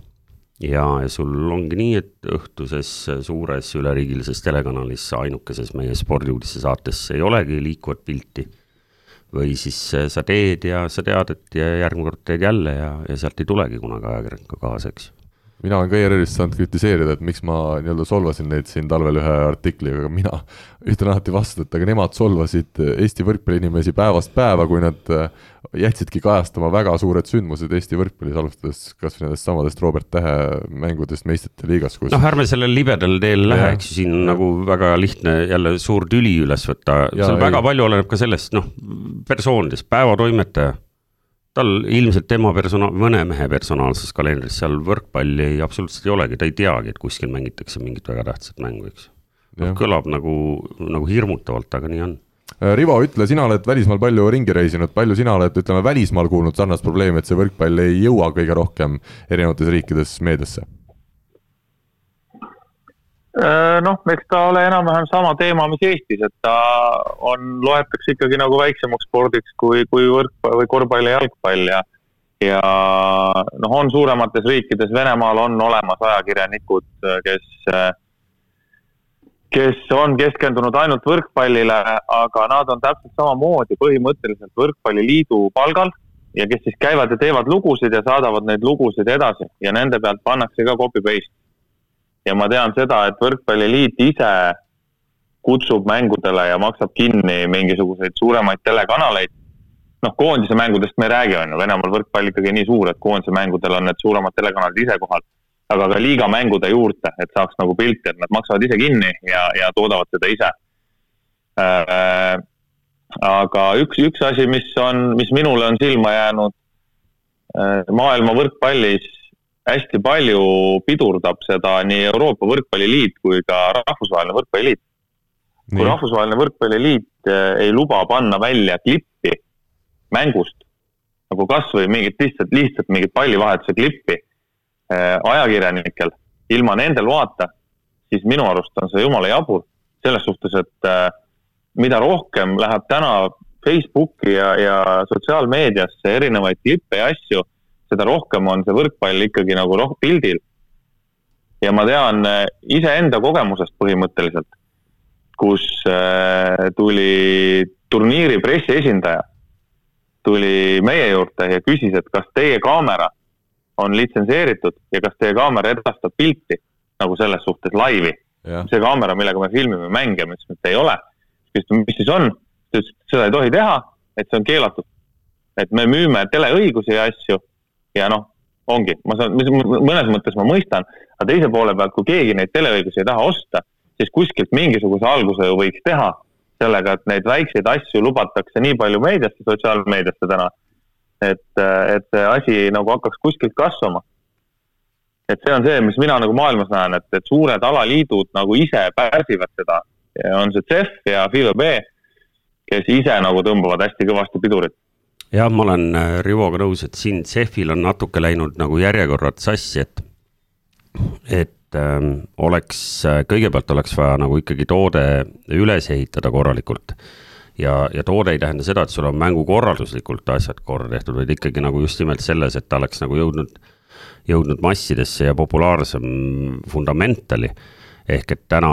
C: Ja, ja sul ongi nii, et õhtuses suures üleriigilises telekanalis ainukeses meie spordiuudiste saates ei olegi liikuvat pilti. või siis sa teed ja sa tead, et järgmine kord teed jälle ja, ja sealt ei tulegi kunagi ajakirjanikku kaasa, eks
A: mina olen ka ERR-ist saanud kritiseerida, et miks ma nii-öelda solvasin neid siin talvel ühe artikliga, aga mina ütlen alati vastu, et aga nemad solvasid Eesti võrkpalliinimesi päevast päeva, kui nad äh, jätsidki kajastama väga suured sündmused Eesti võrkpallis, alustades kas või nendest samadest Robert Tähe mängudest meistrite liigas, kus
C: noh, ärme sellel libedal teel lähe, eks ju, siin on nagu väga lihtne jälle suur tüli üles võtta, seal väga ei. palju oleneb ka sellest, noh, persoonidest, päevatoimetaja tal ilmselt tema persona-, mõne mehe personaalses kalendris seal võrkpalli absoluutselt ei olegi, ta ei teagi, et kuskil mängitakse mingit väga tähtsat mängu, eks. noh, kõlab nagu, nagu hirmutavalt, aga nii on.
A: Äh, Rivo, ütle, sina oled välismaal palju ringi reisinud, palju sina oled, ütleme, välismaal kuulnud sarnast probleemi, et see võrkpall ei jõua kõige rohkem erinevates riikides meediasse?
B: Äh, noh, eks ta ole enam-vähem sama teema, mis Eestis, et ta on, loetakse ikkagi nagu väiksemaks spordiks kui, kui võrkpall või korvpall ja jalgpall ja ja noh, on suuremates riikides, Venemaal on olemas ajakirjanikud, kes, kes on keskendunud ainult võrkpallile, aga nad on täpselt samamoodi põhimõtteliselt Võrkpalliliidu palgal ja kes siis käivad ja teevad lugusid ja saadavad neid lugusid edasi ja nende pealt pannakse ka copy-paste ja ma tean seda, et Võrkpalliliit ise kutsub mängudele ja maksab kinni mingisuguseid suuremaid telekanaleid. noh, koondise mängudest me ei räägi, on ju, Venemaal võrkpall ikkagi nii suur, et koondise mängudel on need suuremad telekanalid ise kohal. aga ka liiga mängude juurde, et saaks nagu pilti, et nad maksavad ise kinni ja, ja toodavad seda ise äh,. aga üks, üks asi, mis on, mis minule on silma jäänud äh, maailma võrkpallis hästi palju pidurdab seda nii Euroopa Võrkpalliliit kui ka Rahvusvaheline Võrkpalliliit. kui Rahvusvaheline Võrkpalliliit eh, ei luba panna välja klippi mängust, nagu kasvõi mingit lihtsalt, lihtsalt mingit pallivahetuse klippi äh, ajakirjanikel ilma nende loata, siis minu arust on see jumala jabur. selles suhtes, et äh, mida rohkem läheb täna Facebooki ja, ja sotsiaalmeediasse erinevaid klippe ja asju seda rohkem on see võrkpall ikkagi nagu roh-, pildil. ja ma tean äh, iseenda kogemusest põhimõtteliselt, kus äh, tuli turniiri pressiesindaja, tuli meie juurde ja küsis, et kas teie kaamera on litsenseeritud ja kas teie kaamera edastab pilti nagu selles suhtes laivi. see kaamera, millega me filmime mänge, ma ütlesin, et ei ole. küsisin, mis siis on? ta ütles, et seda ei tohi teha, et see on keelatud. et me müüme teleõigusi ja asju ja noh, ongi, ma saan, mõnes mõttes ma mõistan, aga teise poole pealt, kui keegi neid teleõigusi ei taha osta, siis kuskilt mingisuguse alguse ju võiks teha sellega, et neid väikseid asju lubatakse nii palju meediasse, sotsiaalmeediasse täna, et, et see asi nagu hakkaks kuskilt kasvama. et see on see, mis mina nagu maailmas näen, et, et suured alaliidud nagu ise pärsivad seda, on see CEF ja FIBA B, kes ise nagu tõmbavad hästi kõvasti pidurit
C: jah, ma olen äh, Rivoga nõus, et siin CEF-il on natuke läinud nagu järjekorrad sassi, et, et ähm, oleks, äh, kõigepealt oleks vaja nagu ikkagi toode üles ehitada korralikult. ja, ja toode ei tähenda seda, et sul on mängukorralduslikult asjad korda tehtud, vaid ikkagi nagu just nimelt selles, et ta oleks nagu jõudnud, jõudnud massidesse ja populaarsem fundamentali ehk et täna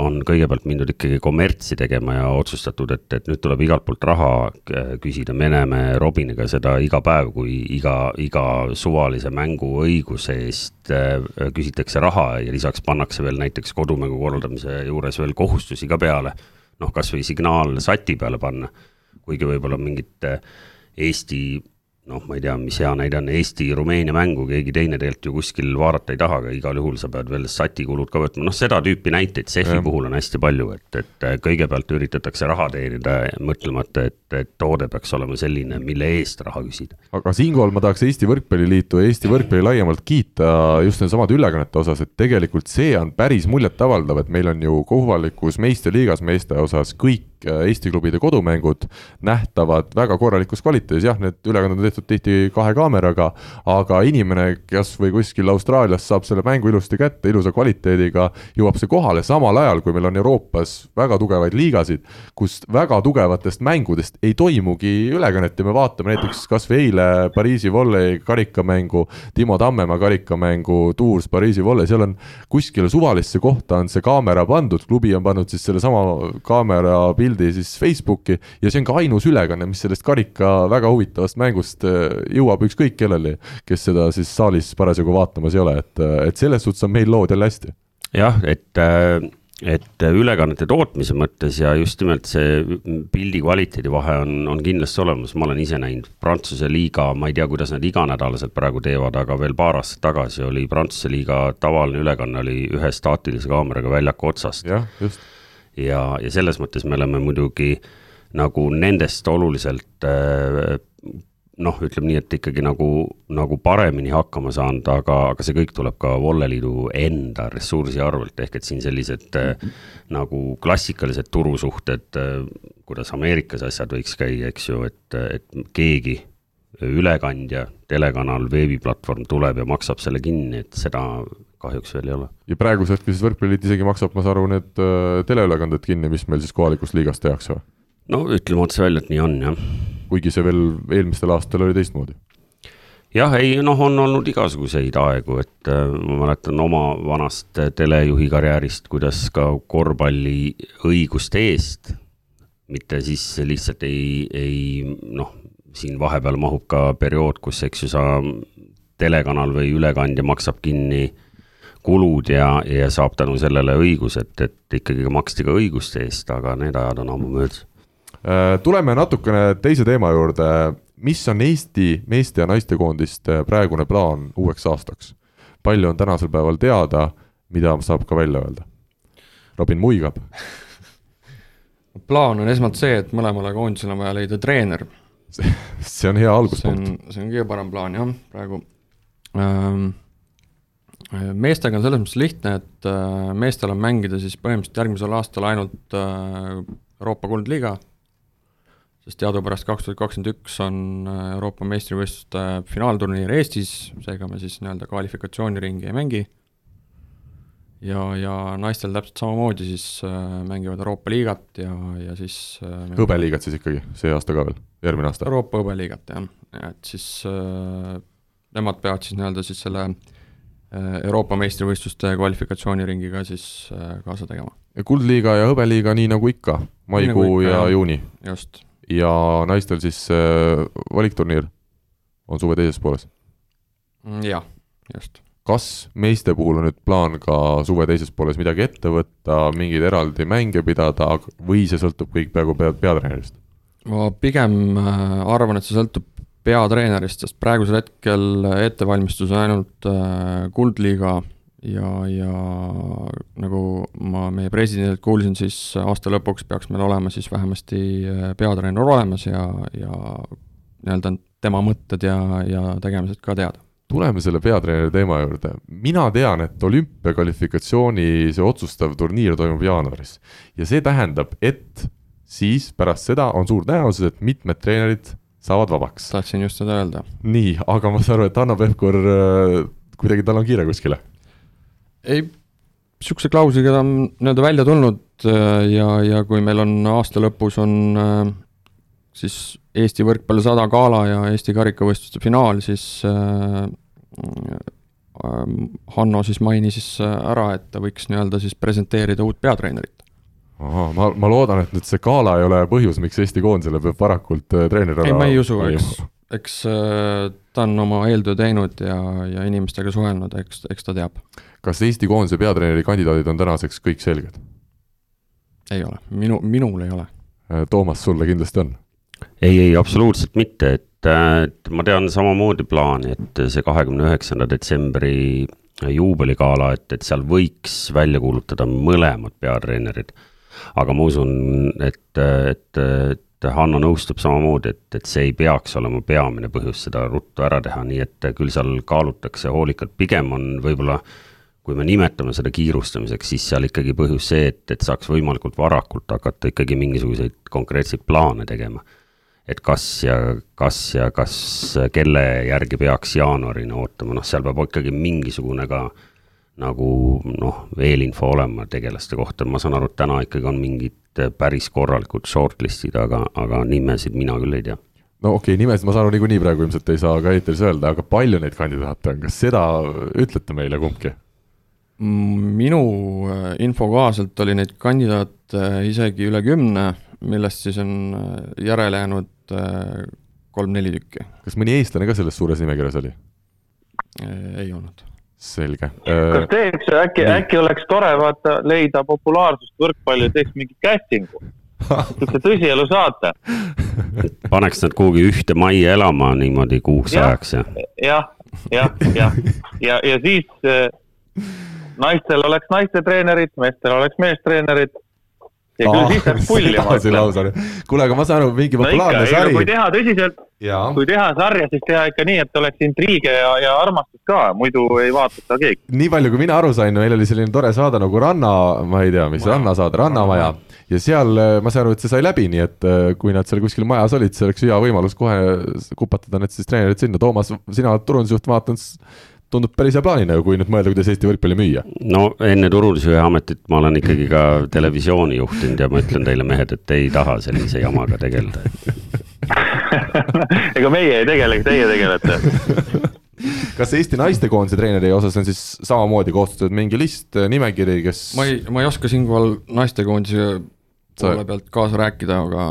C: on kõigepealt mindud ikkagi kommertsi tegema ja otsustatud, et, et nüüd tuleb igalt poolt raha küsida, me näeme Robiniga seda iga päev, kui iga, iga suvalise mänguõiguse eest äh, küsitakse raha ja lisaks pannakse veel näiteks kodumängu korraldamise juures veel kohustusi ka peale. noh, kasvõi signaal sati peale panna, kuigi võib-olla mingit Eesti noh, ma ei tea, mis hea näide on, Eesti-Rumeenia mängu keegi teine tegelikult ju kuskil vaadata ei taha, aga igal juhul sa pead veel sati kulud ka võtma, noh seda tüüpi näiteid CEF-i puhul on hästi palju, et, et kõigepealt üritatakse raha teenida, mõtlemata, et, et toode peaks olema selline, mille eest raha küsida.
A: aga siinkohal ma tahaks Eesti Võrkpalliliitu ja Eesti Võrkpalli laiemalt kiita just nendesamade ülekannete osas, et tegelikult see on päris muljetavaldav, et meil on ju kohalikus meistriliigas meeste osas kõik Eesti klubide kodumängud nähtavad väga korralikus kvaliteedis, jah, need ülekanded on tehtud tihti kahe kaameraga, aga inimene, kes või kuskil Austraalias saab selle mängu ilusti kätte, ilusa kvaliteediga, jõuab see kohale. Samal ajal, kui meil on Euroopas väga tugevaid liigasid, kus väga tugevatest mängudest ei toimugi ülekannet ja me vaatame näiteks kas või eile Pariisi volley karikamängu, Timo Tammemaa karikamängu Tours Pariisi volley, seal on kuskile suvalisse kohta on see kaamera pandud, klubi on pannud siis sellesama kaamera pildi siis Facebooki ja see on ka ainus ülekanne, mis sellest karika väga huvitavast mängust jõuab ükskõik kellele, kes seda siis saalis parasjagu vaatamas ei ole, et, et selles suhtes on meil lood jälle hästi.
C: jah, et et ülekannete tootmise mõttes ja just nimelt see pildi kvaliteedi vahe on, on kindlasti olemas, ma olen ise näinud Prantsuse liiga, ma ei tea, kuidas nad iganädalaselt praegu teevad, aga veel paar aastat tagasi oli Prantsuse liiga tavaline ülekanne oli ühe staatilise kaameraga väljaku otsast.
A: jah, just.
C: Ja, ja selles mõttes me oleme muidugi nagu nendest oluliselt äh, noh, ütleme nii, et ikkagi nagu, nagu paremini hakkama saanud, aga, aga see kõik tuleb ka Volleliidu enda ressursi arvelt, ehk et siin sellised mm -hmm. nagu klassikalised turusuhted, äh, kuidas Ameerikas asjad võiks käia, eks ju, et, et keegi ülekandja, telekanal, veebiplatvorm tuleb ja maksab selle kinni, et seda kahjuks veel ei ole.
A: ja praegusel hetkel siis Võrkpalliliit isegi maksab, ma saan aru, need äh, teleülekanded kinni, mis meil siis kohalikus liigas tehakse või?
C: no ütleme otse välja, et nii on, jah
A: kuigi see veel eelmistel aastatel oli teistmoodi
C: jah, ei noh, on olnud igasuguseid aegu, et äh, ma mäletan oma vanast telejuhi karjäärist, kuidas ka korvpalli õiguste eest, mitte siis lihtsalt ei, ei noh, siin vahepeal mahub ka periood, kus, eks ju, sa telekanal või ülekandja maksab kinni kulud ja, ja saab tänu sellele õigused, et ikkagi maksti ka õiguste eest, aga need ajad on ammu möödas
A: Äh, tuleme natukene teise teema juurde, mis on Eesti meeste ja naistekoondiste praegune plaan uueks aastaks? palju on tänasel päeval teada, mida saab ka välja öelda? Robin muigab
D: plaan on esmalt see, et mõlemale koondisele on vaja leida treener.
A: see on hea alguspunkt.
D: see on, see on kõige parem plaan jah, praegu ähm, meestega on selles mõttes lihtne, et äh, meestel on mängida siis põhimõtteliselt järgmisel aastal ainult äh, Euroopa kuldliiga sest teadupärast kaks tuhat kakskümmend üks on äh, Euroopa meistrivõistluste finaalturniir Eestis, seega me siis nii-öelda kvalifikatsiooniringi ei mängi. ja, ja naistel täpselt samamoodi siis äh, mängivad Euroopa liigat ja, ja siis
A: äh, hõbeliigat siis ikkagi, see aasta ka veel, järgmine aasta?
D: Euroopa hõbeliigat jah, et siis äh, nemad peavad siis nii-öelda siis selle äh, Euroopa meistrivõistluste kvalifikatsiooniringiga siis äh, kaasa tegema.
A: kuldliiga ja hõbeliiga nii nagu ikka, maikuu nagu ja juuni?
D: just
A: ja naistel siis äh, valikturniir on suve teises pooles?
D: Mm, jah, just.
A: kas meeste puhul on nüüd plaan ka suve teises pooles midagi ette võtta, mingeid eraldi mänge pidada või see sõltub kõik peaaegu pea, peatreenerist?
D: ma pigem äh, arvan, et see sõltub peatreenerist, sest praegusel hetkel ettevalmistus on ainult äh, kuldliiga ja, ja nagu ma meie presidendilt kuulsin, siis aasta lõpuks peaks meil olema siis vähemasti äh, peatreener olemas ja, ja nii-öelda tema mõtted ja, ja tegemised ka teada.
A: tuleme selle peatreeneri teema juurde, mina tean, et olümpiakvalifikatsiooni see otsustav turniir toimub jaanuaris ja see tähendab, et siis pärast seda on suur tõenäosus, et mitmed treenerid saavad vabaks.
D: tahtsin just seda öelda.
A: nii, aga ma saan aru, et Hanno Pevkur äh, kuidagi tal on kiire kuskile
D: ei, niisuguse klausliga ta on nii-öelda välja tulnud äh, ja, ja kui meil on aasta lõpus on äh, siis Eesti võrkpalli sada gala ja Eesti karikavõistluste finaal, siis Hanno siis mainis ära, et ta võiks nii-öelda siis presenteerida uut peatreenerit.
A: Ahah, ma, ma loodan, et nüüd see gala ei ole põhjus, miks Eesti koondisele peab varakult äh, treener
D: ei, ma ei usu, eks, eks äh, ta on oma eeltöö teinud ja, ja inimestega suhelnud, eks, eks ta teab.
A: kas Eesti koondise peatreeneri kandidaadid on tänaseks kõik selged?
D: ei ole, minu, minul ei ole.
A: Äh, Toomas, sulle kindlasti on?
C: ei, ei absoluutselt mitte, et, et ma tean samamoodi plaani, et see kahekümne üheksanda detsembri juubeligala, et, et seal võiks välja kuulutada mõlemad peatreenerid. Aga ma usun, et, et, et Hanno nõustub samamoodi, et, et see ei peaks olema peamine põhjus seda ruttu ära teha, nii et küll seal kaalutakse hoolikalt, pigem on võib-olla kui me nimetame seda kiirustamiseks, siis seal ikkagi põhjus see, et, et saaks võimalikult varakult hakata ikkagi mingisuguseid konkreetseid plaane tegema. Et kas ja kas ja kas, kelle järgi peaks jaanuarini ootama, noh, seal peab ikkagi mingisugune ka nagu noh, eelinfo olema tegelaste kohta, ma saan aru, et täna ikkagi on mingid päris korralikud shortlist'id, aga, aga nimesid mina küll ei tea
A: no okei okay,, nimesid ma saan aru niikuinii praegu ilmselt ei saa ka eetris öelda, aga palju neid kandidaate on, kas seda ütlete meile kumbki?
D: minu äh, info kohaselt oli neid kandidaate isegi üle kümne, millest siis on äh, järele jäänud Äh, kolm-neli tükki.
A: kas mõni eestlane ka selles suures nimekirjas oli?
D: Äh, ei olnud.
A: Selge.
B: kas
A: Äh,
B: teeks, äkki, äkki oleks tore vaata leida populaarsust võrkpalli, teeks mingi casting'u, siukse tõsielu saate.
C: paneks nad kuhugi ühte majja elama niimoodi kuuks
B: Jah.
C: ajaks ja
B: jah, jah, jah, ja, ja siis äh, naistel oleks naistetreenerid, meestel oleks meestreenerid ja küll siis läheb pulli, ma ütlen.
A: kuule, aga ma saan aru, mingi populaarne
B: ei no kui
A: sari.
B: teha tõsiselt, kui teha sarja, siis teha ikka nii, et oleks intriige ja, ja armastust ka, muidu ei vaata seda keegi.
A: nii palju, kui mina aru sain, meil oli selline tore saade nagu Ranna, ma ei tea, mis rannasaade, Rannamaja. ja seal äh, ma saan aru, et see sai läbi, nii et äh, kui nad seal kuskil majas olid, see oleks hea võimalus kohe kupatada need siis treenerid sinna. Toomas, sina oled turundusjuht, ma vaatan, tundub päris hea plaanina, kui nüüd mõelda, kuidas Eesti võrkpalli müüa.
C: no enne turundusjuhi ametit ma olen ikkagi ka televisiooni juhtinud ja ma ütlen teile, mehed, et ei taha sellise jamaga tegeleda.
B: ega meie ei tegele, teie tegelete.
A: kas Eesti naistekoondise treeneri osas on siis samamoodi koostatud mingi list, nimekiri, kes
D: ma ei, ma ei oska siinkohal naistekoondise poole pealt kaasa rääkida, aga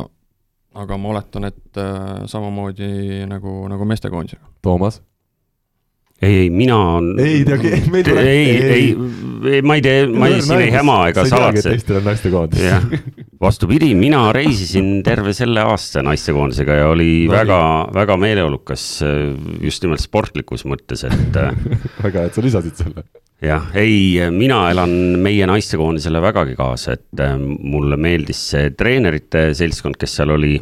D: aga ma oletan, et äh, samamoodi nagu, nagu meestekoondisega.
A: Toomas?
C: Ei, ei, mina.
A: ei tea, meil tuleb.
C: ei, ei, ei, ma ei tee, ma ei, siin ei häma ega salatse.
A: Eestil on naistekoondis.
C: vastupidi, mina reisisin terve selle aasta naistekoondisega ja oli
A: No
C: väga, väga meeleolukas just nimelt sportlikus mõttes, et
A: väga hea, et sa lisasid selle.
C: jah, ei, mina elan meie naistekoondisele vägagi kaasa, et äh, mulle meeldis see treenerite seltskond, kes seal oli.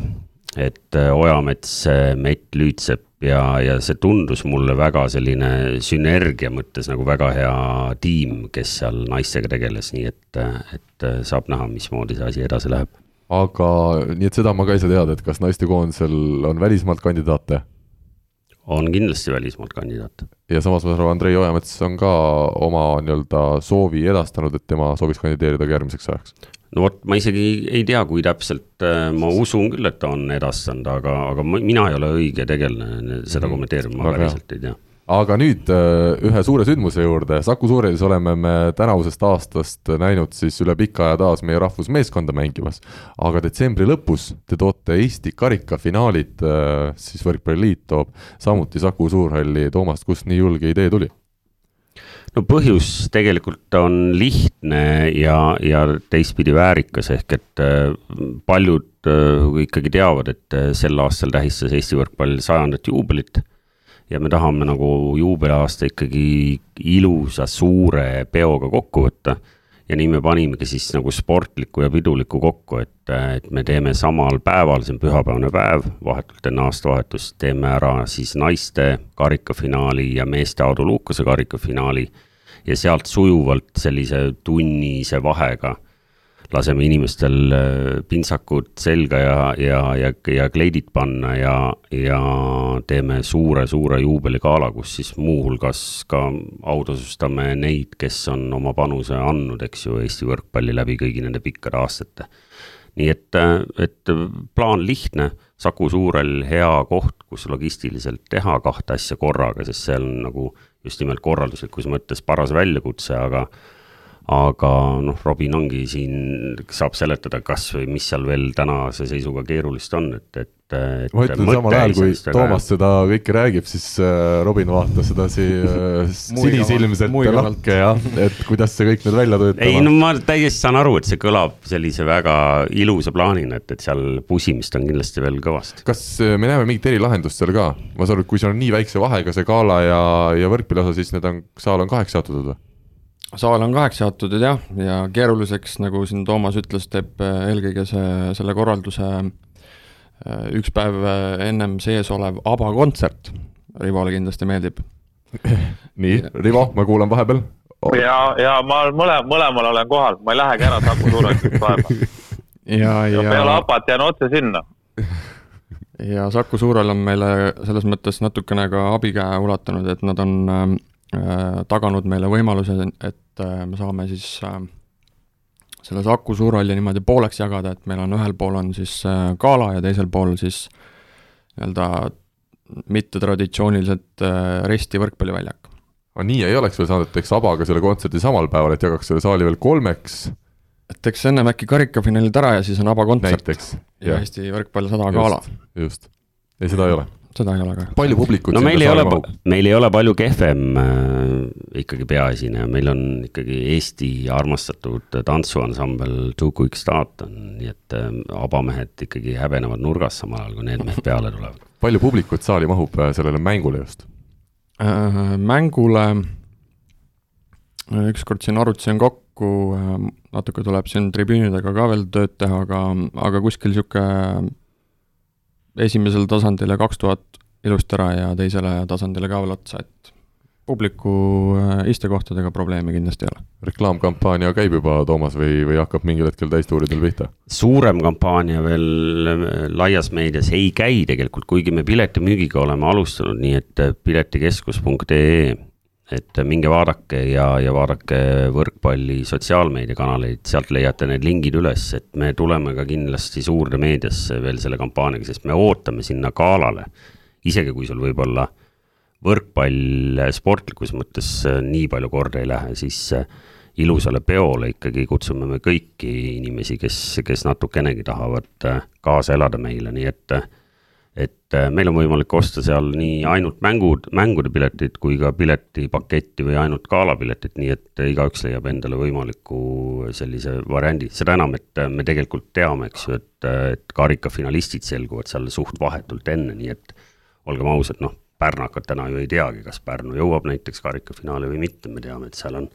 C: Et äh, Ojamets, Mett Lüütsepp ja, ja see tundus mulle väga selline sünergia mõttes nagu väga hea tiim, kes seal naistega tegeles, nii et, et saab näha, mismoodi see asi edasi läheb.
A: aga nii, et seda ma ka ei saa teada, et kas naistekoondisel on välismaalt kandidaate
C: on kindlasti välismaalt kandidaate.
A: ja samas ma saan aru, Andrei Ojamets on ka oma nii-öelda soovi edastanud, et tema sooviks kandideerida ka järgmiseks ajaks.
C: No vot, ma isegi ei tea, kui täpselt, ma usun küll, et ta on edastanud, aga, aga ma- mina ei ole õige tegelane seda
A: Mhm.
C: kommenteerima, ma päriselt ei tea.
A: aga nüüd äh, ühe suure sündmuse juurde, Saku Suurhallis oleme me tänavusest aastast näinud siis üle pika aja taas meie rahvusmeeskonda mängimas. aga detsembri lõpus te toote Eesti karikafinaalid, siis Võrkpalliliit toob samuti Saku Suurhalli, Toomas, kust nii julge idee tuli?
C: No põhjus tegelikult on lihtne ja, ja teistpidi väärikas, ehk et äh, paljud äh, ikkagi teavad, et äh, sel aastal tähistas Eesti võrkpall sajandat juubelit. ja me tahame nagu juubeliaasta ikkagi ilusa suure peoga kokku võtta. Ja nii me panimegi siis nagu sportliku ja piduliku kokku, et, et me teeme samal päeval, see on pühapäevane päev, vahetult enne aastavahetust teeme ära siis naiste karikafinaali ja meeste Aadu Lukase karikafinaali ja sealt sujuvalt sellise tunnise vahega laseme inimestel äh, pintsakud selga ja, ja, ja, ja kleidid panna ja, ja teeme suure-suure juubeligala, kus siis muuhulgas ka autasustame neid, kes on oma panuse andnud, eks ju, Eesti võrkpalli läbi kõigi nende pikkade aastate. nii et, et plaan lihtne, Saku Suurel hea koht, kus logistiliselt teha kahte asja korraga, sest seal on nagu just nimelt korralduslikus mõttes paras väljakutse, aga aga noh, Robin ongi siin, saab seletada, kas või mis seal veel tänase seisuga keerulist on, et, et.
A: ma ütlen samal ajal, kui Toomas seda kõike räägib, siis äh, Robin vaatas sedasi äh, sinisilmselt lakke ja et kuidas see kõik nüüd välja töötab.
C: ei no ma täiesti saan aru, et see kõlab sellise väga ilusa plaanina, et, et seal pusimist on kindlasti veel kõvasti.
A: kas äh, me näeme mingit erilahendust seal ka? ma saan aru, et kui seal on nii väikse vahega see gala ja, ja võrkpalli osa, siis need on, saal on kaheks jaotatud või?
D: Saal on kaheks jaotatud jah, ja keeruliseks, nagu siin Toomas ütles, teeb äh, eelkõige see, selle korralduse äh, üks päev äh, ennem sees olev ABBA kontsert, Rivole kindlasti meeldib.
A: Nii, Rivo, ma kuulan vahepeal.
B: Oh.. ja, ja ma mõle-, mõlemal olen kohal, ma ei lähegi ära Saku Suurhallis vaeva.
D: ja, ja, ja
B: peale ABBA-t jään otse sinna.
D: Ja Saku Suurhall on meile selles mõttes natukene ka abikäe ulatanud, et nad on Äh, taganud meile võimaluse, et äh, me saame siis äh, selle Saku Suurhalli niimoodi pooleks jagada, et meil on ühel pool on siis gala ja teisel pool siis nii-öelda mittetraditsiooniliselt resti võrkpalliväljak.
A: aga nii ei oleks veel saanud, et teeks Abaga selle kontserdi samal päeval, et jagaks selle saali veel kolmeks?
D: et teeks ennem äkki karikafinaalid ära ja siis on Aba kontsert. ja
A: jah.
D: Eesti võrkpall sada gala.
A: just, ei seda ei ole
D: seda ei ole ka.
A: palju publikut
C: no meil ei ole, meil ei ole palju kehvem äh, ikkagi peaesineja, meil on ikkagi Eesti armastatud tantsuansambel Two Quick Start on, nii et äh, abamehed ikkagi häbenevad nurgas samal ajal, kui need mehed peale tulevad.
A: palju publikut saali mahub äh, sellele mängule just
D: äh,? mängule äh, ükskord siin arutasin kokku, äh, natuke tuleb siin tribüünidega ka veel tööd teha, aga, aga kuskil niisugune esimesele tasandile kaks tuhat ilusti ära ja teisele tasandile ka veel otsa, et publiku äh, istekohtadega probleemi kindlasti ei ole.
A: reklaamkampaania käib juba, Toomas, või, või hakkab mingil hetkel täistuuridel pihta?
C: suurem kampaania veel äh, laias meedias ei käi tegelikult, kuigi me piletimüügiga oleme alustanud, nii et äh, piletikeskus.ee et minge vaadake ja, ja vaadake võrkpalli sotsiaalmeediakanaleid, sealt leiate need lingid üles, et me tuleme ka kindlasti suurde meediasse veel selle kampaaniaga, sest me ootame sinna galale. isegi kui sul võib-olla võrkpall sportlikus mõttes nii palju korda ei lähe, siis ilusale peole ikkagi kutsume me kõiki inimesi, kes, kes natukenegi tahavad kaasa elada meile, nii et et äh, meil on võimalik osta seal nii ainult mängud, mängude piletid kui ka piletipaketti või ainult galapiletit, nii et igaüks leiab endale võimaliku sellise variandi, seda enam, et äh, me tegelikult teame, eks ju, et, äh, et karikafinalistid selguvad seal suht vahetult enne, nii et olgem ausad, noh, pärnakad täna ju ei teagi, kas Pärnu jõuab näiteks karikafinaali või mitte, me teame, et seal on,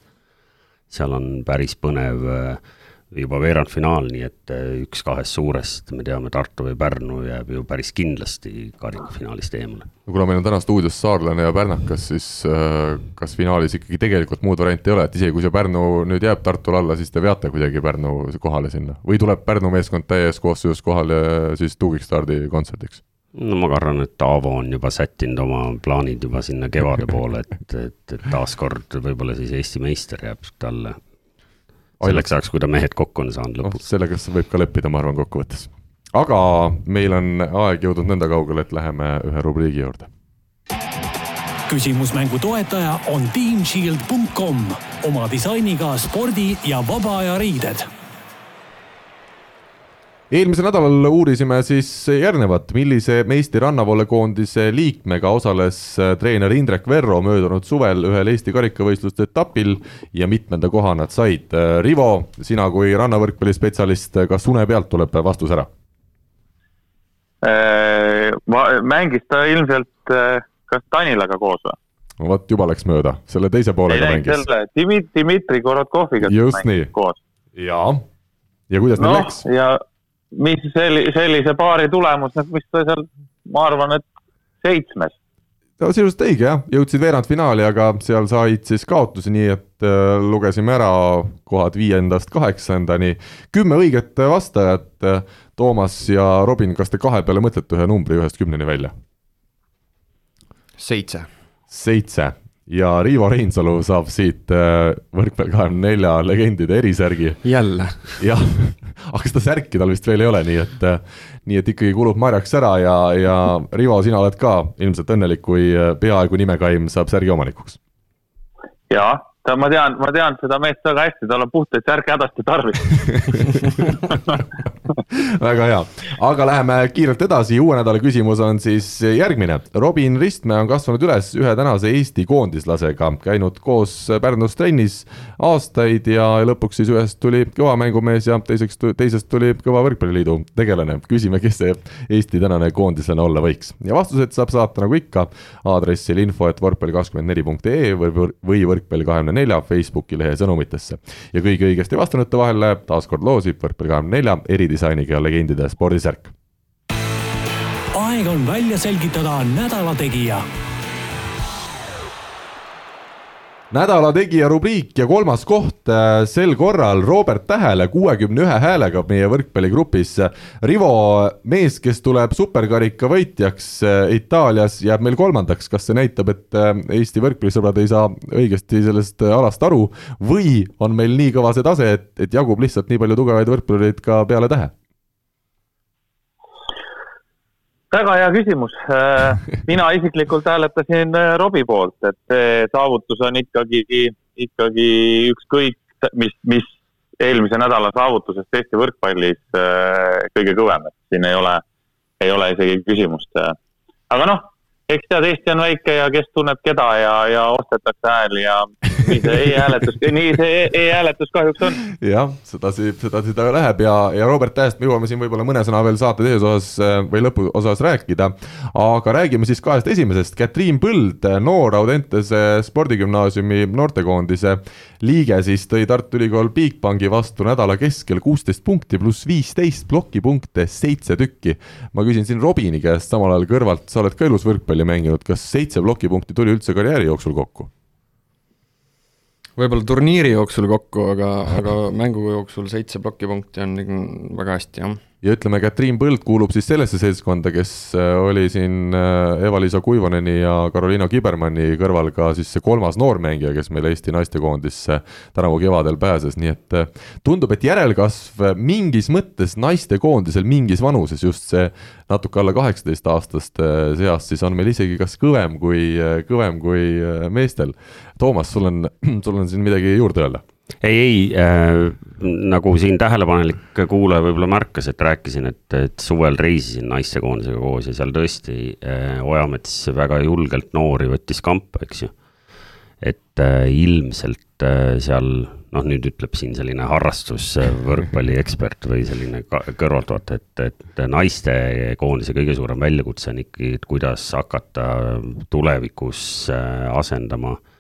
C: seal on päris põnev äh, juba veerandfinaal, nii et äh, üks kahest suurest, me teame, Tartu või Pärnu jääb ju päris kindlasti karikafinaalist eemale.
A: kuna meil on täna stuudios saarlane ja pärnakas, siis äh, kas finaalis ikkagi tegelikult muud varianti ei ole, et isegi kui see Pärnu nüüd jääb Tartule alla, siis te veate kuidagi Pärnu kohale sinna või tuleb Pärnu meeskond täies koosseisus kohale siis tuugikstardi kontserdiks?
C: no ma arvan, et Aavo on juba sättinud oma plaanid juba sinna kevade poole, et, et, et taaskord võib-olla siis Eesti meister jääb talle selleks ajaks, kui ta mehed kokku on saanud lõpuks
A: no,. sellega võib ka leppida, ma arvan, kokkuvõttes. aga meil on aeg jõudnud nõnda kaugele, et läheme ühe rubriigi juurde.
E: küsimusmängu toetaja on teamshield.com oma disainiga spordi ja vaba aja riided
A: eelmisel nädalal uurisime siis järgnevat, millise Eesti rannavoolekoondise liikmega osales äh, treener Indrek Verro möödunud suvel ühel Eesti karikavõistluste etapil ja mitmenda koha nad said. Äh, Rivo, sina kui rannavõrkpallispetsialist, kas une pealt tuleb vastus ära?
B: Äh, mängis ta ilmselt kas Tanilaga koos või?
A: no vot, juba läks mööda, selle teise poolega ei, mängis. selle
B: Dmitri, Dmitri Korotkoviga
A: just nii, jaa. ja kuidas no, neil läks?
B: ja mis selli-, sellise paari tulemus, noh, mis ta seal, ma arvan, et seitsmes.
A: no sisuliselt õige jah, jõudsid veerandfinaali, aga seal said siis kaotusi, nii et äh, lugesime ära kohad viiendast kaheksandani. kümme õiget vastajat, Toomas ja Robin, kas te kahe peale mõtlete ühe numbri ühest kümneni välja?
D: seitse.
A: seitse ja Riivo Reinsalu saab siit äh, võrkpall kahekümne nelja legendide erisärgi.
D: jälle.
A: jah, aga seda särki tal vist veel ei ole, nii et, äh, nii et ikkagi kulub marjaks ära ja, ja Rivo, sina oled ka ilmselt õnnelik, kui äh, peaaegu nimekaim saab särgi omanikuks.
B: jaa, ta, ma tean, ma tean seda meest väga hästi, tal on puhtaid särke hädasti tarvis.
A: Väga hea, aga läheme kiirelt edasi, uue nädala küsimus on siis järgmine. Robin Ristmäe on kasvanud üles ühe tänase Eesti koondislasega, käinud koos Pärnus trennis aastaid ja lõpuks siis ühest tuli kõva mängumees ja teiseks, teisest tuli kõva võrkpalliliidu tegelane. küsime, kes see Eesti tänane koondislane olla võiks. Ja vastused saab saata nagu ikka aadressil info, et võrkpalli kakskümmend neli punkt ee või, või võrkpalli kahekümne nelja Facebooki lehe sõnumitesse. ja kõigi õigesti vastanute vahel läheb taas kord loosib võrkpalli kahekümne nelja eridisainiga legendide spordisärk.
E: aeg on välja selgitada nädala tegija
A: nädala tegija rubriik ja kolmas koht äh, sel korral Robert Tähele kuuekümne ühe häälega meie võrkpalligrupis. Rivo, mees, kes tuleb superkarika võitjaks äh, Itaalias, jääb meil kolmandaks, kas see näitab, et äh, Eesti võrkpallisõbrad ei saa õigesti sellest alast aru või on meil nii kõva see tase, et, et jagub lihtsalt nii palju tugevaid võrkpallureid ka peale Tähe?
B: Väga hea küsimus. Äh, mina isiklikult hääletasin äh, Robbie poolt, et see saavutus on ikkagi, ikkagi ükskõik, mis, mis eelmise nädala saavutusest Eesti võrkpallis äh, kõige kõvem, et siin ei ole, ei ole isegi küsimust. aga noh, eks tead, Eesti on väike ja kes tunneb keda ja, ja ostetakse hääli ja nii see e-hääletus, nii see e-hääletus kahjuks on.
A: jah, sedasi, sedasi ta läheb ja, ja Robert Tähest me jõuame siin võib-olla mõne sõna veel saate teises osas äh, või lõpuosas rääkida. aga räägime siis kahest esimesest, Katriin Põld, noor Audentese spordigümnaasiumi noortekoondise liige, siis tõi Tartu Ülikool Bigbanki vastu nädala keskel kuusteist punkti pluss viisteist plokipunkte, seitse tükki. ma küsin siin Robini käest samal ajal kõrvalt, sa oled ka elus võrkpalli mänginud, kas seitse plokipunkti tuli üldse karjääri jooksul kokku?
D: Võib-olla turniiri jooksul kokku, aga, aga mängu jooksul seitse plokipunkti on väga hästi, jah
A: ja ütleme, Katriin Põld kuulub siis sellesse seltskonda, kes äh, oli siin äh, Eva-Liisa Kuivaneni ja Karoliina Kibermanni kõrval ka siis see kolmas noormängija, kes meil Eesti naistekoondisse tänavu kevadel pääses, nii et äh, tundub, et järelkasv mingis mõttes naistekoondisel mingis vanuses, just see natuke alla kaheksateistaastaste seas, siis on meil isegi kas kõvem kui, kõvem kui meestel. Toomas, sul on, sul on siin midagi juurde öelda?
C: Ei, ei äh,, nagu siin tähelepanelik kuulaja võib-olla märkas, et rääkisin, et, et suvel reisisin naistekoondisega koos ja seal tõesti äh, Ojamets väga julgelt noori võttis kampa, eks ju. et äh, ilmselt äh, seal noh, nüüd ütleb siin selline harrastusvõrkpalliekspert või selline kõrvaltvaataja, et, et naistekoondise kõige suurem väljakutse on ikkagi, et kuidas hakata tulevikus äh, asendama äh,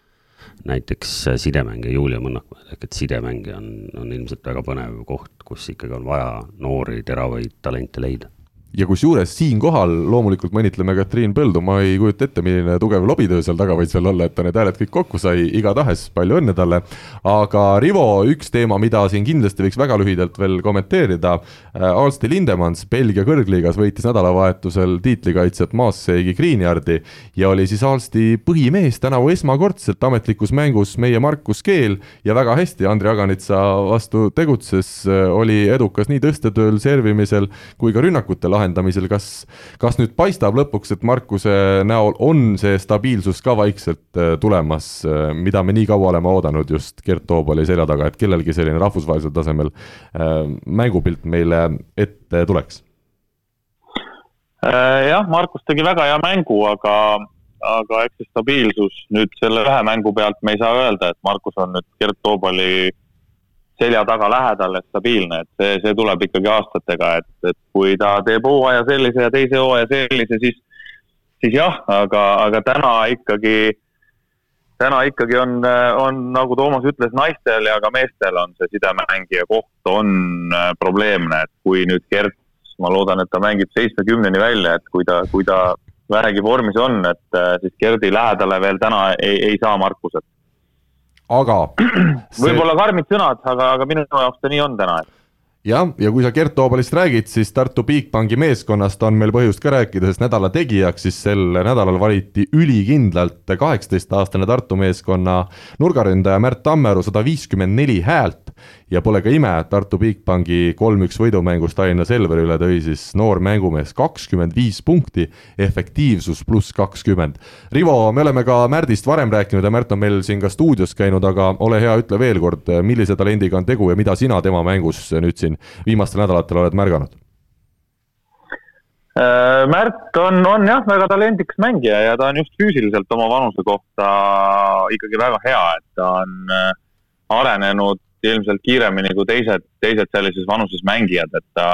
C: näiteks sidemängija Julia Mõnnak, ehk et sidemängija on, on ilmselt väga põnev koht, kus ikkagi on vaja noori teravaid talente leida
A: ja kusjuures siinkohal loomulikult ma õnnitleme Katriin Põldu, ma ei kujuta ette, milline tugev lobitöö seal taga võis veel olla, et ta need hääled kõik kokku sai, igatahes palju õnne talle. aga Rivo, üks teema, mida siin kindlasti võiks väga lühidalt veel kommenteerida. Äh, Alsti Lindemans Belgia kõrgliigas võitis nädalavahetusel tiitlikaitsjat Maaseigi Greenyardi ja oli siis Alsti põhimees tänavu esmakordselt ametlikus mängus meie Markus Keel ja väga hästi Andri Aganitsa vastu tegutses, oli edukas nii tõstetööl, servimisel kui ka rünnakutel lahendamisel, kas, kas nüüd paistab lõpuks, et Markuse näol on see stabiilsus ka vaikselt äh, tulemas, äh, mida me nii kaua oleme oodanud just Gert Toobali selja taga, et kellelgi selline rahvusvahelisel tasemel äh, mängupilt meile ette tuleks?
B: jah, Markus tegi väga hea mängu, aga, aga eks see stabiilsus nüüd selle ühe mängu pealt me ei saa öelda, et Markus on nüüd Gert Toobali selja taga lähedal ja stabiilne, et see, see tuleb ikkagi aastatega, et, et kui ta teeb hooaja sellise ja teise hooaja sellise, siis, siis jah, aga, aga täna ikkagi, täna ikkagi on, on, nagu Toomas ütles, naistel ja ka meestel on see sidemängija koht on äh, probleemne, et kui nüüd Gert, ma loodan, et ta mängib seitsmekümneni välja, et kui ta, kui ta vähegi vormis on, et äh, siis Gerdi lähedale veel täna ei, ei saa Markuset
A: aga
B: see... võib-olla karmid sõnad, aga, aga minu jaoks ta nii on täna.
A: jah, ja kui sa Gert Toobalist räägid, siis Tartu Bigbanki meeskonnast on meil põhjust ka rääkida, sest nädala tegijaks siis sel nädalal valiti ülikindlalt kaheksateistaastane Tartu meeskonna nurgaründaja Märt Tammeru, sada viiskümmend neli häält ja pole ka ime, Tartu Bigbanki kolm-üks võidumängus Tallinna Selveri üle tõi siis noor mängumees kakskümmend viis punkti, efektiivsus pluss kakskümmend. Rivo, me oleme ka Märdist varem rääkinud ja Märt on meil siin ka stuudios käinud, aga ole hea, ütle veel kord, millise talendiga on tegu ja mida sina tema mängus nüüd siin viimastel nädalatel oled märganud?
B: Äh, Märt on, on jah, väga talendikas mängija ja ta on just füüsiliselt oma vanuse kohta ikkagi väga hea, et ta on äh, arenenud ilmselt kiiremini kui teised, teised sellises vanuses mängijad, et ta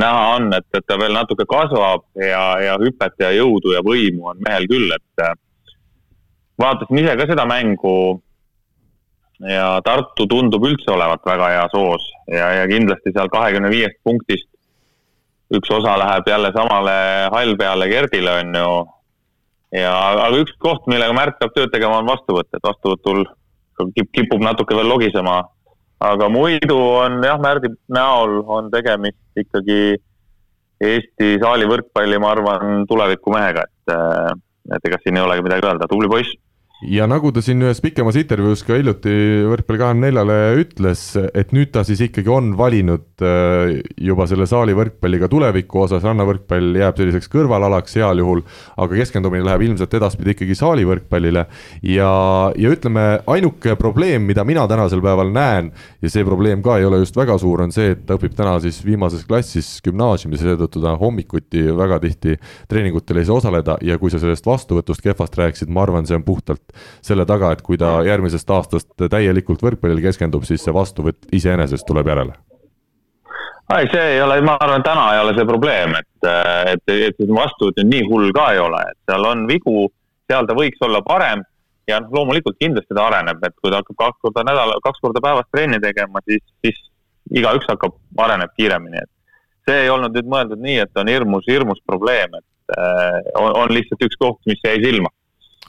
B: näha on, et, et ta veel natuke kasvab ja, ja hüpet ja jõudu ja võimu on mehel küll, et äh, vaatasin ise ka seda mängu ja Tartu tundub üldse olevat väga heas hoos ja, ja kindlasti seal kahekümne viiest punktist üks osa läheb jälle samale hall peale Gerdile, on ju. ja, aga üks koht, millega Märt peab tööd tegema, on vastuvõtt, et vastuvõtul kipub natuke veel logisema aga muidu on jah, Märdi näol on tegemist ikkagi Eesti saali võrkpalli, ma arvan, tulevikumehega, et, et ega siin ei olegi midagi öelda, tubli poiss.
A: Ja nagu ta siin ühes pikemas intervjuus ka hiljuti Võrkpalli kahekümne neljale ütles, et nüüd ta siis ikkagi on valinud äh, juba selle saali võrkpalliga tuleviku osas, rannavõrkpall jääb selliseks kõrvalalaks heal juhul, aga keskendumine läheb ilmselt edaspidi ikkagi saali võrkpallile. ja, ja ütleme, ainuke probleem, mida mina tänasel päeval näen ja see probleem ka ei ole just väga suur, on see, et ta õpib täna siis viimases klassis gümnaasiumis ja seetõttu ta hommikuti väga tihti treeningutel ei saa osaleda ja kui sa sellest vastuvõtust kehvast rääkisid, ma arvan, see on puhtalt selle taga, et kui ta järgmisest aastast täielikult võrkpallile keskendub, siis see vastuvõtt iseenesest tuleb järele?
B: Ei, see ei ole, ma arvan, täna ei ole see probleem, et, et, et vastuvõtt nüüd nii hull ka ei ole, et seal on vigu, seal ta võiks olla parem ja noh, loomulikult kindlasti ta areneb, et kui ta hakkab kaks korda nädala, kaks korda päevas trenni tegema, siis, siis igaüks hakkab, areneb kiiremini, et see ei olnud nüüd mõeldud nii, et on hirmus, hirmus probleem, et äh, on, on lihtsalt üks koht, mis jäi silma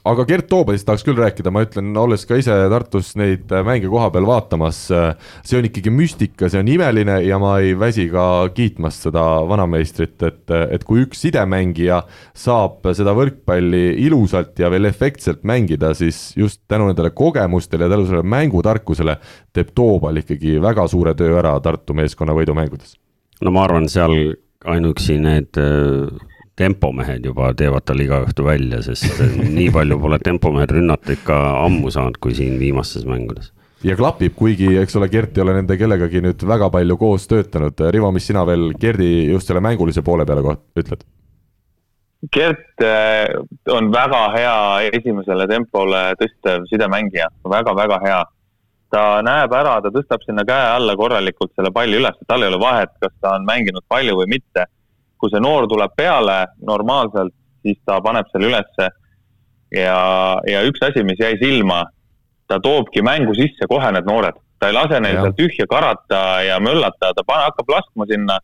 A: aga Gert Toobasist tahaks küll rääkida, ma ütlen, olles ka ise Tartus neid äh, mänge koha peal vaatamas, äh, see on ikkagi müstika, see on imeline ja ma ei väsi ka kiitmast seda vanameistrit, et, et kui üks sidemängija saab seda võrkpalli ilusalt ja veel efektselt mängida, siis just tänu nendele kogemustele ja tänu sellele mängutarkusele teeb Toobal ikkagi väga suure töö ära Tartu meeskonna võidumängudes.
C: no ma arvan, seal ainuüksi need äh, tempomehed juba teevad tal iga õhtu välja, sest nii palju pole tempomehed rünnata ikka ammu saanud, kui siin viimastes mängudes.
A: ja klapib, kuigi eks ole, Gert ei ole nende kellegagi nüüd väga palju koos töötanud. Rivo, mis sina veel Gerdi just selle mängulise poole peale koht-, ütled?
B: Gert äh, on väga hea esimesele tempole tõstev sidemängija väga,, väga-väga hea. ta näeb ära, ta tõstab sinna käe alla korralikult selle palli üles, tal ei ole vahet, kas ta on mänginud palju või mitte kui see noor tuleb peale normaalselt, siis ta paneb selle ülesse. ja, ja üks asi, mis jäi silma, ta toobki mängu sisse kohe need noored, ta ei lase neil seal tühja karata ja möllata, ta pane, hakkab laskma sinna.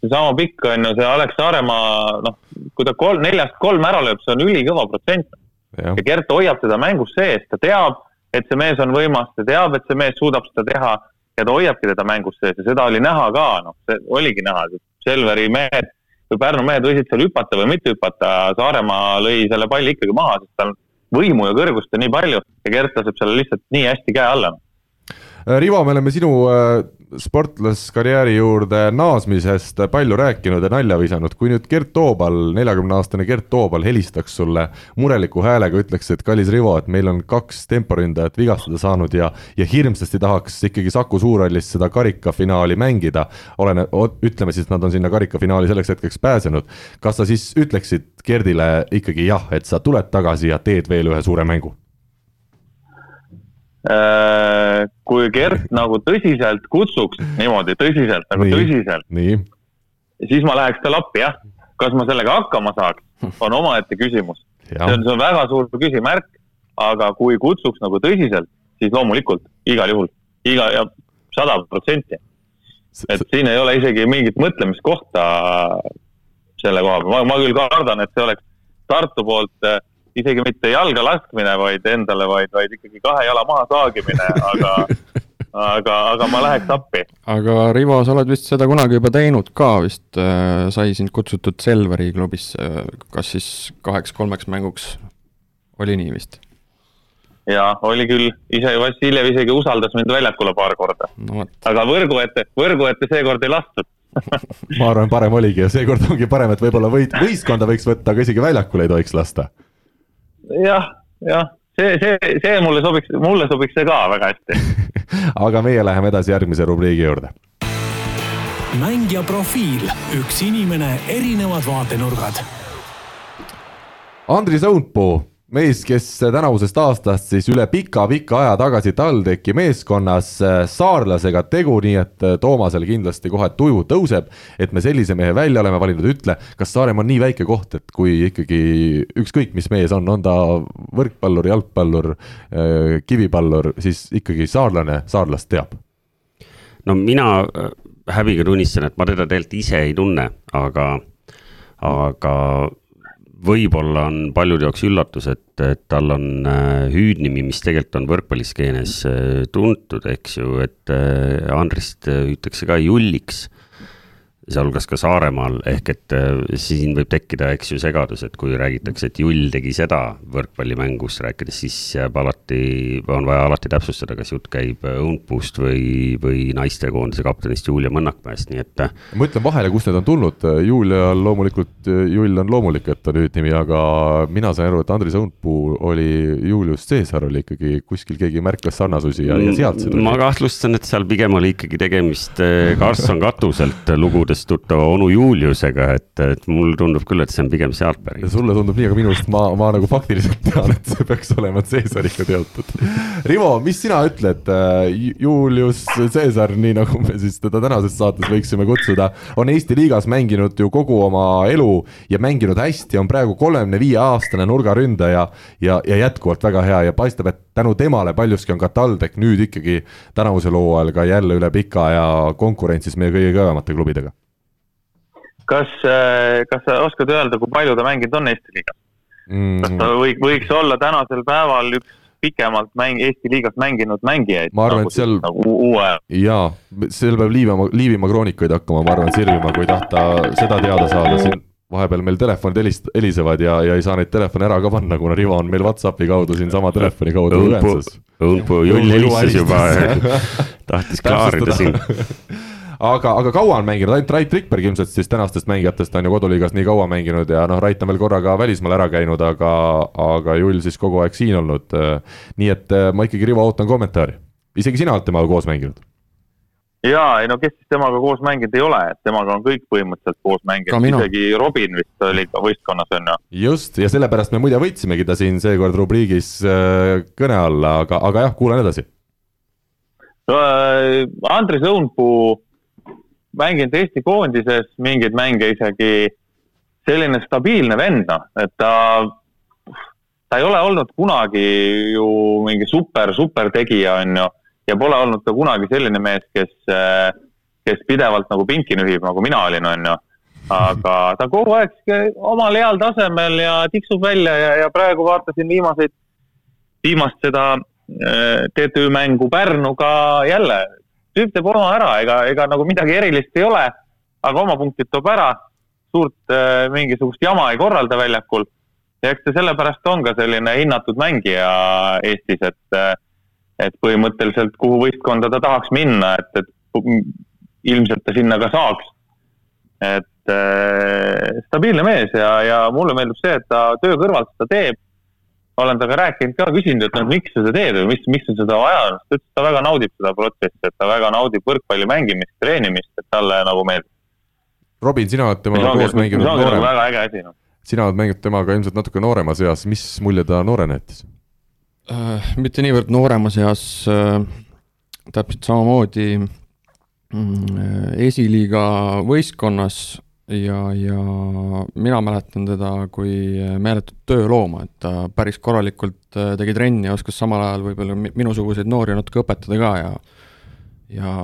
B: seesama pikk on ju, see Alex Saaremaa, noh, kui ta kolm, neljast kolm ära lööb, see on ülikõva protsent. ja Gert hoiab teda mängus sees, ta teab, et see mees on võimas, ta teab, et see mees suudab seda teha ja ta hoiabki teda mängus sees ja seda oli näha ka, noh, see oligi näha, Selveri mehed või Pärnu mehed võisid seal hüpata või mitte hüpata, Saaremaa lõi selle palli ikkagi maha, sest tal võimu ja kõrgust on nii palju ja Gert laseb selle lihtsalt nii hästi käe alla.
A: Rivo, me oleme sinu äh, sportlaskarjääri juurde naasmisest palju rääkinud ja nalja visanud, kui nüüd Gert Toobal, neljakümne aastane Gert Toobal helistaks sulle mureliku häälega, ütleks, et kallis Rivo, et meil on kaks temporündajat vigastada saanud ja, ja hirmsasti tahaks ikkagi Saku Suurhallis seda karikafinaali mängida. olene, ütleme siis, nad on sinna karikafinaali selleks hetkeks pääsenud. kas sa siis ütleksid Gerdile ikkagi jah, et sa tuled tagasi ja teed veel ühe suure mängu?
B: Äh, kui Gert nagu tõsiselt kutsuks, niimoodi tõsiselt, nagu nii, tõsiselt, siis ma läheks talle appi, jah. kas ma sellega hakkama saaks, on omaette küsimus. see on, see on väga suur küsimärk, aga kui kutsuks nagu tõsiselt, siis loomulikult igal juhul, iga ja sada protsenti. et siin ei ole isegi mingit mõtlemiskohta selle koha peal, ma küll kardan, et see oleks Tartu poolt äh, isegi mitte jalga laskmine, vaid endale, vaid, vaid ikkagi kahe jala maha saagimine, aga, aga, aga ma läheks appi.
D: aga Rivo, sa oled vist seda kunagi juba teinud ka vist äh,, sai sind kutsutud Selveri klubisse, kas siis kaheks-kolmeks mänguks, oli nii vist?
B: jaa, oli küll, ise Vassiljev isegi usaldas mind väljakule paar korda no,. aga võrgu ette, võrgu ette seekord ei lastud
A: ma arvan, parem oligi ja seekord ongi parem, et võib-olla võit, võistkonda võiks võtta, aga isegi väljakule ei tohiks lasta.
B: Jah, jah, see, see, see mulle sobiks, mulle sobiks see ka väga hästi
A: aga meie läheme edasi järgmise rubriigi juurde.
E: mängija profiil, üks inimene, erinevad vaatenurgad.
A: Andris Õunpuu mees, kes tänavusest aastast siis üle pika-pika aja tagasi TalTechi meeskonnas äh, saarlasega tegu, nii et äh, Toomasel kindlasti kohe tuju tõuseb, et me sellise mehe välja oleme valinud, ütle, kas Saaremaa on nii väike koht, et kui ikkagi ükskõik, mis mees on, on ta võrkpallur, jalgpallur, äh, kivipallur, siis ikkagi saarlane saarlast teab?
C: no mina häbiga tunnistan, et ma teda tegelikult ise ei tunne, aga, aga võib-olla on paljude jaoks üllatus, et, et tal on äh, hüüdnimi, mis tegelikult on võrkpalliskeenes äh, tuntud, eks ju, et äh, Andrist hüütakse ka Julliks sealhulgas ka Saaremaal, ehk et äh, siin võib tekkida, eks ju, segadus, et kui räägitakse, et Jull tegi seda võrkpallimängus rääkides, siis jääb alati, on vaja alati täpsustada, kas jutt käib Õunpuust või, või naistekoondise kaptenist Julia Mõnnakmäest, nii et. Äh,
A: ma ütlen vahele, kust need on tulnud, Julial loomulikult, Jull on loomulik, et on hüüdnimi, aga mina sain aru, et Andris Õunpuu oli, Julius Caesar oli ikkagi kuskil, keegi märkas sarnasusi ja, ja sealt see
C: tuli. ma kahtlustan, et seal pigem oli ikkagi tegemist Karlsson äh, katuselt lugudes umbes tuttava onu Juliusega, et, et mulle tundub küll, et see on pigem sealt pärit.
A: sulle tundub nii, aga minu arust ma, ma nagu faktiliselt tean, et see peaks olema Caesariga seotud. Rivo, mis sina ütled, Julius Caesar, nii nagu me siis teda tänases saates võiksime kutsuda, on Eesti liigas mänginud ju kogu oma elu ja mänginud hästi, on praegu kolmekümne viie aastane nurgaründaja ja, ja jätkuvalt väga hea ja paistab, et tänu temale paljuski on ka TalTech nüüd ikkagi tänavusel hooajal ka jälle üle pika aja konkurentsis meie kõige kõvemate klubidega
B: kas, äh, kas sa oskad öelda, kui palju ta mänginud on Eesti liigas mm.? kas ta võiks, võiks olla tänasel päeval üks pikemalt mäng, Eesti liigas mänginud mängijaid?
A: ma arvan nagu,, et seal
B: nagu uue.
A: jaa, seal peab Liivimaa, Liivimaa kroonikuid hakkama, ma arvan, sirvima, kui tahta seda teada saada, siin vahepeal meil telefonid helist-, helisevad ja, ja ei saa neid telefone ära ka panna, kuna Rivo on meil Whatsappi kaudu siinsama telefoni kaudu ühenduses.
C: õunpuu, Jull helistas juba tahtis klaarida siin
A: aga, aga kaua on mänginud, ainult Rait Rikberg ilmselt siis tänastest mängijatest on ju koduliigas nii kaua mänginud ja noh, Rait on veel korra ka välismaal ära käinud, aga, aga Jull siis kogu aeg siin olnud. nii et eh, ma ikkagi, Rivo, ootan kommentaari. isegi sina oled temaga koos mänginud?
B: jaa, ei no kes siis temaga koos mänginud ei ole, et temaga on kõik põhimõtteliselt koos mänginud, isegi Robin vist oli ka võistkonnas, on ju.
A: just, ja sellepärast me muide võtsimegi ta siin seekord rubriigis äh, kõne alla, aga, aga jah, kuulan edasi.
B: Andres Õunpuu mänginud Eesti koondises mingeid mänge isegi, selline stabiilne vend, noh, et ta, ta ei ole olnud kunagi ju mingi super, super tegija, on ju, ja pole olnud ka kunagi selline mees, kes, kes pidevalt nagu pinki nühib, nagu mina olin, on ju. aga ta kogu aeg omal heal tasemel ja tiksub välja ja, ja praegu vaatasin viimaseid, viimast seda äh, TTÜ mängu Pärnuga jälle tüüp teeb oma ära, ega, ega nagu midagi erilist ei ole, aga oma punktid toob ära, suurt äh, mingisugust jama ei korralda väljakul. ja eks ta sellepärast on ka selline hinnatud mängija Eestis, et, äh, et põhimõtteliselt kuhu võistkonda ta tahaks minna, et, et ilmselt ta sinna ka saaks. et äh, stabiilne mees ja, ja mulle meeldib see, et ta töö kõrvalt seda teeb olen temaga rääkinud ka, küsinud, et noh, miks sa seda teed või mis, miks sa seda on, ta ütles, et ta väga naudib seda protsessi, et ta väga naudib võrkpalli mängimist, treenimist, et talle nagu meeldib.
A: Robin, sina oled temaga koos mänginud
B: noorem. väga äge asi, noh.
A: sina oled mänginud temaga ilmselt natuke nooremas eas, mis mulje ta noorena jättis
D: äh,? mitte niivõrd nooremas eas äh,, täpselt samamoodi äh, esiliiga võistkonnas ja, ja mina mäletan teda kui meeletut töölooma, et ta päris korralikult äh, tegi trenni ja oskas samal ajal võib-olla minusuguseid noori natuke õpetada ka ja ja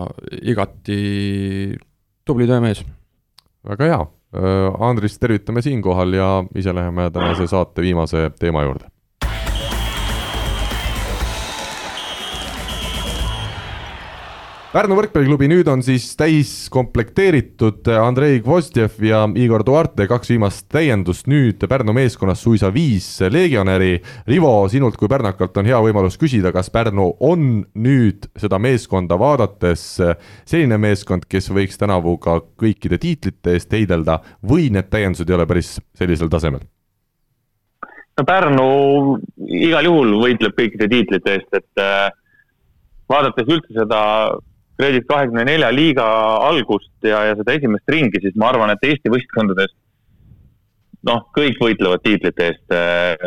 D: igati tubli töömees.
A: väga hea, äh, Andrist tervitame siinkohal ja ise läheme tänase saate viimase teema juurde. Pärnu võrkpalliklubi nüüd on siis täis komplekteeritud Andrei Gvozdjev ja Igor Duarte, kaks viimast täiendust, nüüd Pärnu meeskonnas suisa viis legionäri. Rivo, sinult kui pärnakalt on hea võimalus küsida, kas Pärnu on nüüd seda meeskonda vaadates selline meeskond, kes võiks tänavu ka kõikide tiitlite eest heidelda või need täiendused ei ole päris sellisel tasemel?
B: no Pärnu igal juhul võitleb kõikide tiitlite eest, et äh, vaadates üldse seda Kredit kahekümne nelja liiga algust ja, ja seda esimest ringi, siis ma arvan, et Eesti võistkondades noh, kõik võitlevad tiitlite eest.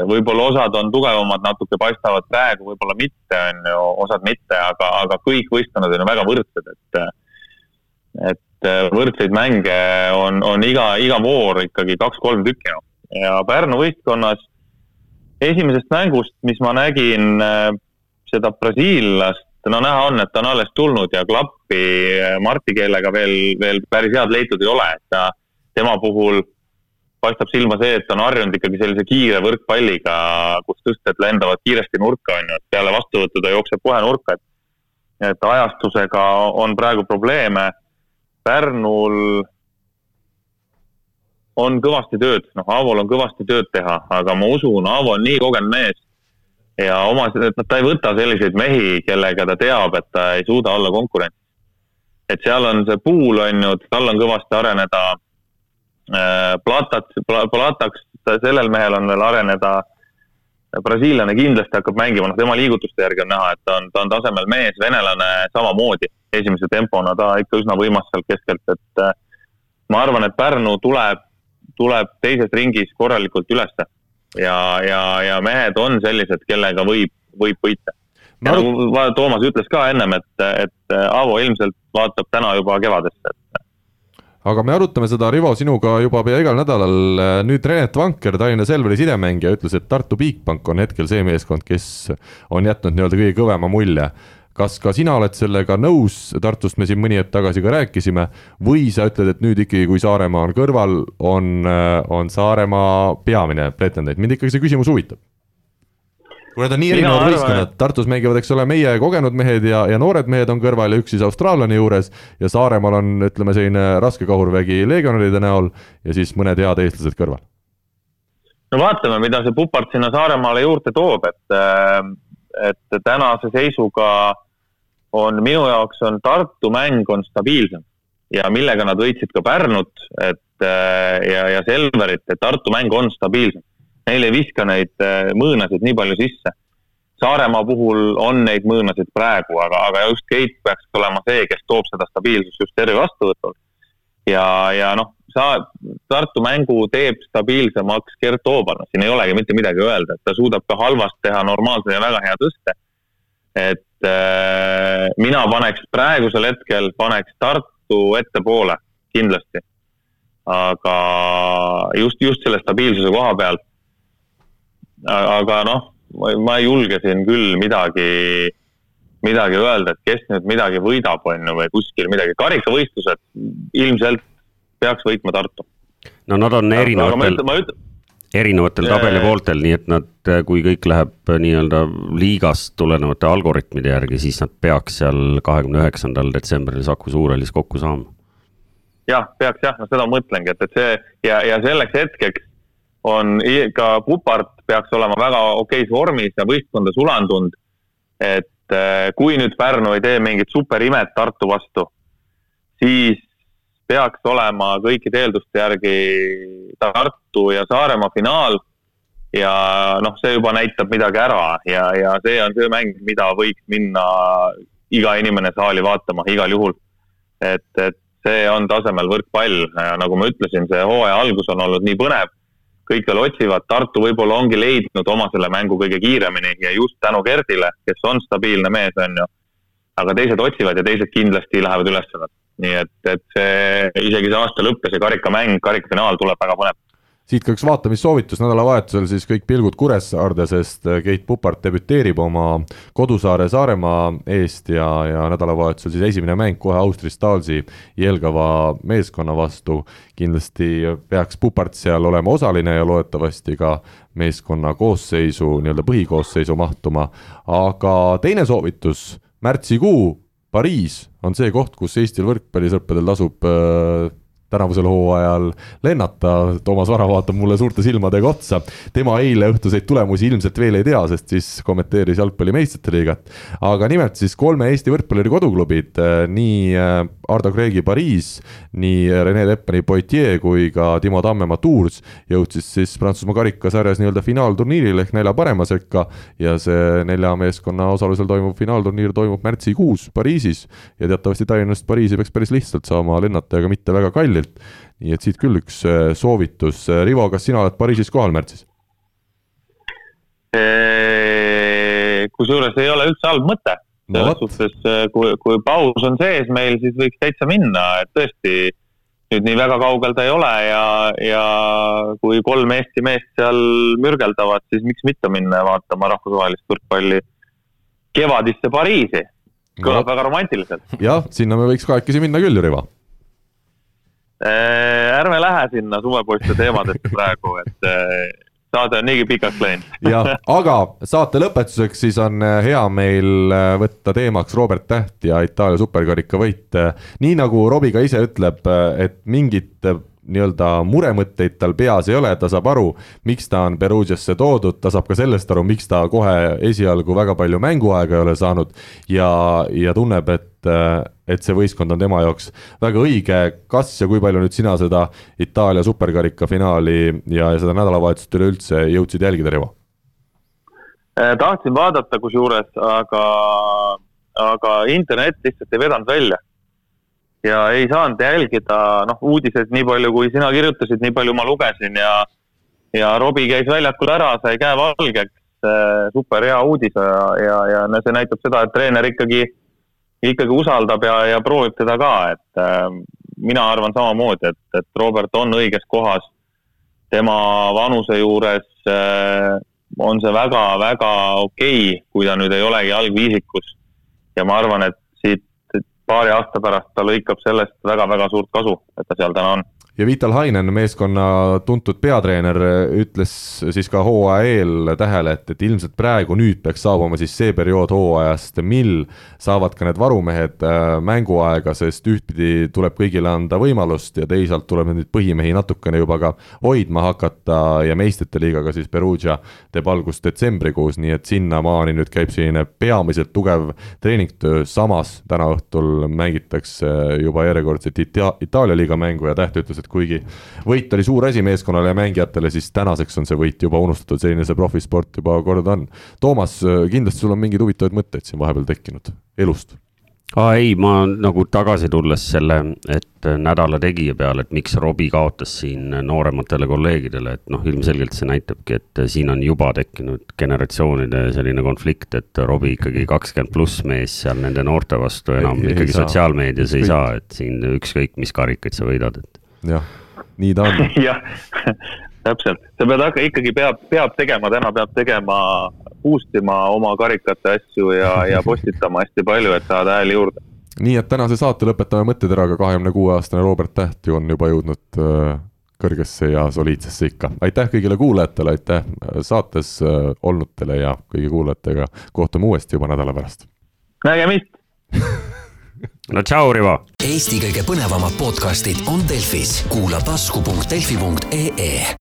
B: võib-olla osad on tugevamad, natuke paistavad praegu, võib-olla mitte, on ju, osad mitte, aga, aga kõik võistkonnad on ju väga võrdsed, et et võrdseid mänge on, on iga, iga voor ikkagi kaks-kolm tükki, noh. ja Pärnu võistkonnas esimesest mängust, mis ma nägin seda brasiillast, no näha on, et ta on alles tulnud ja klappi Marti keelega veel, veel päris head leitud ei ole, et ta, tema puhul paistab silma see, et ta on harjunud ikkagi sellise kiire võrkpalliga, kus tõsted lendavad kiiresti nurka, on ju, et peale vastuvõttu ta jookseb kohe nurka, et et ajastusega on praegu probleeme. Pärnul on kõvasti tööd, noh, Aavol on kõvasti tööd teha, aga ma usun, Aavo on nii kogenud mees ja oma, et ta ei võta selliseid mehi, kellega ta teab, et ta ei suuda olla konkurent. et seal on see puul, on ju, tal on kõvasti areneda äh,. Platat, Plataks, sellel mehel on veel areneda. brasiillane kindlasti hakkab mängima, noh, tema liigutuste järgi on näha, et ta on, ta on tasemel mees, venelane samamoodi esimese tempona, ta ikka üsna võimas sealt keskelt, et äh, ma arvan, et Pärnu tuleb, tuleb teises ringis korralikult ülesse ja, ja, ja mehed on sellised, kellega võib, võib võita. ja nagu Toomas ütles ka ennem, et, et Aavo ilmselt vaatab täna juba kevadesse, et
A: aga me arutame seda, Rivo, sinuga juba pea igal nädalal. nüüd Renet Vanker, Tallinna Selveri sidemängija, ütles, et Tartu Bigbank on hetkel see meeskond, kes on jätnud nii-öelda kõige kõvema mulje kas ka sina oled sellega nõus, Tartust me siin mõni hetk tagasi ka rääkisime, või sa ütled, et nüüd ikkagi, kui Saaremaa on kõrval, on, on Saaremaa peamine pretendent, mind ikkagi see küsimus huvitab. Kui need on nii erinevad võistkonnad, Tartus mängivad, eks ole, meie kogenud mehed ja, ja noored mehed on kõrval ja üks siis austraallane juures. Ja Saaremaal on, ütleme, selline raske kahurvägi legionäride näol ja siis mõned head eestlased kõrval.
B: no vaatame, mida see Pupart sinna Saaremaale juurde toob, et, et tänase seisuga on minu jaoks on Tartu mäng on stabiilsem ja millega nad võitsid ka Pärnut, et äh, ja, ja Selverit, et Tartu mäng on stabiilsem. Neil ei viska neid äh, mõõnasid nii palju sisse. Saaremaa puhul on neid mõõnasid praegu, aga, aga just Keit peaks olema see, kes toob seda stabiilsust just eri vastuvõtul. ja, ja noh, sa, Tartu mängu teeb stabiilsemaks Gert Ooban, siin ei olegi mitte midagi öelda, et ta suudab ka halvast teha normaalse ja väga hea tõste. et äh, mina paneks praegusel hetkel, paneks Tartu ettepoole kindlasti. aga just, just selle stabiilsuse koha pealt. aga noh, ma ei julge siin küll midagi, midagi öelda, et kes nüüd midagi võidab, on ju, või kuskil midagi, karikavõistlused ilmselt peaks võitma Tartu.
C: no nad on erinevatel erinevatel tabelipooltel, nii et nad, kui kõik läheb nii-öelda liigast tulenevate algoritmide järgi, siis nad peaks seal kahekümne üheksandal detsembril Saku Suurhallis kokku saama.
B: jah, peaks jah, no seda mõtlengi, et, et see ja, ja selleks hetkeks on ka Pupart peaks olema väga okeis vormis ja võistkonda sulandunud. et eh, kui nüüd Pärnu ei tee mingit superimet Tartu vastu, siis peaks olema kõikide eelduste järgi Tartu ja Saaremaa finaal. ja noh, see juba näitab midagi ära ja, ja see on see mäng, mida võiks minna iga inimene saali vaatama igal juhul. et, et see on tasemel võrkpall nagu ma ütlesin, see hooaja algus on olnud nii põnev. kõik veel otsivad, Tartu võib-olla ongi leidnud oma selle mängu kõige kiiremini ja just tänu Gerdile, kes on stabiilne mees, on ju. aga teised otsivad ja teised kindlasti lähevad üles sealt nii et, et see, isegi see aasta lõpp ja see karikamäng, karikafinaal tuleb väga põnev.
A: Siit ka üks vaatamissoovitus nädalavahetusel siis kõik pilgud Kuressaarde, sest Keit Pupart debüteerib oma kodusaare Saaremaa eest ja, ja nädalavahetusel siis esimene mäng kohe Austria Stalsi Jelgava meeskonna vastu. kindlasti peaks Pupart seal olema osaline ja loodetavasti ka meeskonna koosseisu, nii-öelda põhikoosseisu mahtuma, aga teine soovitus, märtsikuu Pariis on see koht, kus Eestil võrkpallisõppedel tasub äh, tänavusel hooajal lennata, Toomas Vara vaatab mulle suurte silmadega otsa. tema eile õhtuseid tulemusi ilmselt veel ei tea, sest siis kommenteeris jalgpalli meistrite liigat. aga nimelt siis kolme Eesti võrkpalluri koduklubid, äh, nii äh, Ardo Kreegi Pariis, nii Rene Teppani Poitiers kui ka Timo Tammemaa Tours jõudsid siis Prantsusmaa karikasarjas nii-öelda finaalturniirile ehk nelja parema sekka ja see nelja meeskonna osalusel toimuv finaalturniir toimub märtsikuus Pariisis ja teatavasti Tallinnast Pariisi peaks päris lihtsalt saama lennata, aga mitte väga kallilt pallilt. nii et siit küll üks äh, soovitus, Rivo, kas sina oled Pariisis kohal märtsis?
B: kusjuures ei ole üldse halb mõte. selles suhtes, äh, kui, kui paus on sees meil, siis võiks täitsa minna, et tõesti nüüd nii väga kaugel ta ei ole ja, ja kui kolm Eesti meest seal mürgeldavad, siis miks mitte minna vaatama rahvusvahelist võrkpalli kevadisse Pariisi. kõlab no. väga romantiliselt.
A: jah, sinna me võiks kahekesi minna küll Rivo
B: Äh, ärme lähe sinna suvepoiste teemadesse praegu, et äh, saade on niigi pikaks läinud.
A: jah, aga saate lõpetuseks siis on äh, hea meil võtta teemaks Robert Täht ja Itaalia superkarika võit. nii nagu Robbie ka ise ütleb, et mingit nii-öelda muremõtteid tal peas ei ole, ta saab aru, miks ta on Perugiasse toodud, ta saab ka sellest aru, miks ta kohe esialgu väga palju mänguaega ei ole saanud ja, ja tunneb, et, et see võistkond on tema jaoks väga õige. kas ja kui palju nüüd sina seda Itaalia superkarika finaali ja, ja seda nädalavahetust üleüldse jõudsid jälgida, Rivo?
B: Äh, tahtsin vaadata kusjuures, aga, aga internet lihtsalt ei vedanud välja ja ei saanud jälgida, noh, uudiseid nii palju, kui sina kirjutasid, nii palju ma lugesin ja ja Robbie käis väljakul ära, sai käe valgeks, super hea uudis ja, ja, ja no see näitab seda, et treener ikkagi, ikkagi usaldab ja, ja proovib teda ka, et äh, mina arvan samamoodi, et, et Robert on õiges kohas. tema vanuse juures äh, on see väga-väga okei okay,, kui ta nüüd ei olegi algviisikus. ja ma arvan, et paari aasta pärast ta lõikab sellest väga-väga suurt kasu, et ta seal täna on
A: ja Vital Hainen, meeskonna tuntud peatreener, ütles siis ka hooaja eel tähele, et, et ilmselt praegu nüüd peaks saabuma siis see periood hooajast, mil saavad ka need varumehed äh, mänguaega, sest ühtpidi tuleb kõigile anda võimalust ja teisalt tuleb neid põhimehi natukene juba ka hoidma hakata ja meistrite liigaga siis Perugia teeb algust detsembrikuus, nii et sinnamaani nüüd käib selline peamiselt tugev treeningtöö, samas täna õhtul mängitakse juba järjekordset Ita Itaalia liiga mängu ja Täht ütles, et et kuigi võit oli suur asi meeskonnale ja mängijatele, siis tänaseks on see võit juba unustatud, selline see profisport juba kord on. Toomas, kindlasti sul on mingeid huvitavaid mõtteid siin vahepeal tekkinud elust?
C: Aa ei, ma nagu tagasi tulles selle, et nädala tegija peale, et miks Robbie kaotas siin noorematele kolleegidele, et noh, ilmselgelt see näitabki, et siin on juba tekkinud generatsioonide selline konflikt, et Robbie ikkagi kakskümmend pluss mees seal nende noorte vastu enam ei, ikkagi ei sotsiaalmeedias ei saa, et siin ükskõik mis karikaid sa võidad, et
A: jah, nii ta on
B: jah, täpselt, sa pead aga ikkagi peab, peab tegema, täna peab tegema, boost ima oma karikate asju ja, ja postitama hästi palju, et saada hääli juurde.
A: nii et tänase saate lõpetame mõtteteraga, kahekümne kuue aastane Robert Täht ju on juba jõudnud äh, kõrgesse ja soliidsesse ikka. aitäh kõigile kuulajatele, aitäh äh, saates äh, olnutele ja kõigi kuulajatega kohtume uuesti juba nädala pärast.
B: nägemist
C: no tšau, Rivo!
E: Eesti kõige põnevamad podcastid on Delfis, kuula tasku.delfi.ee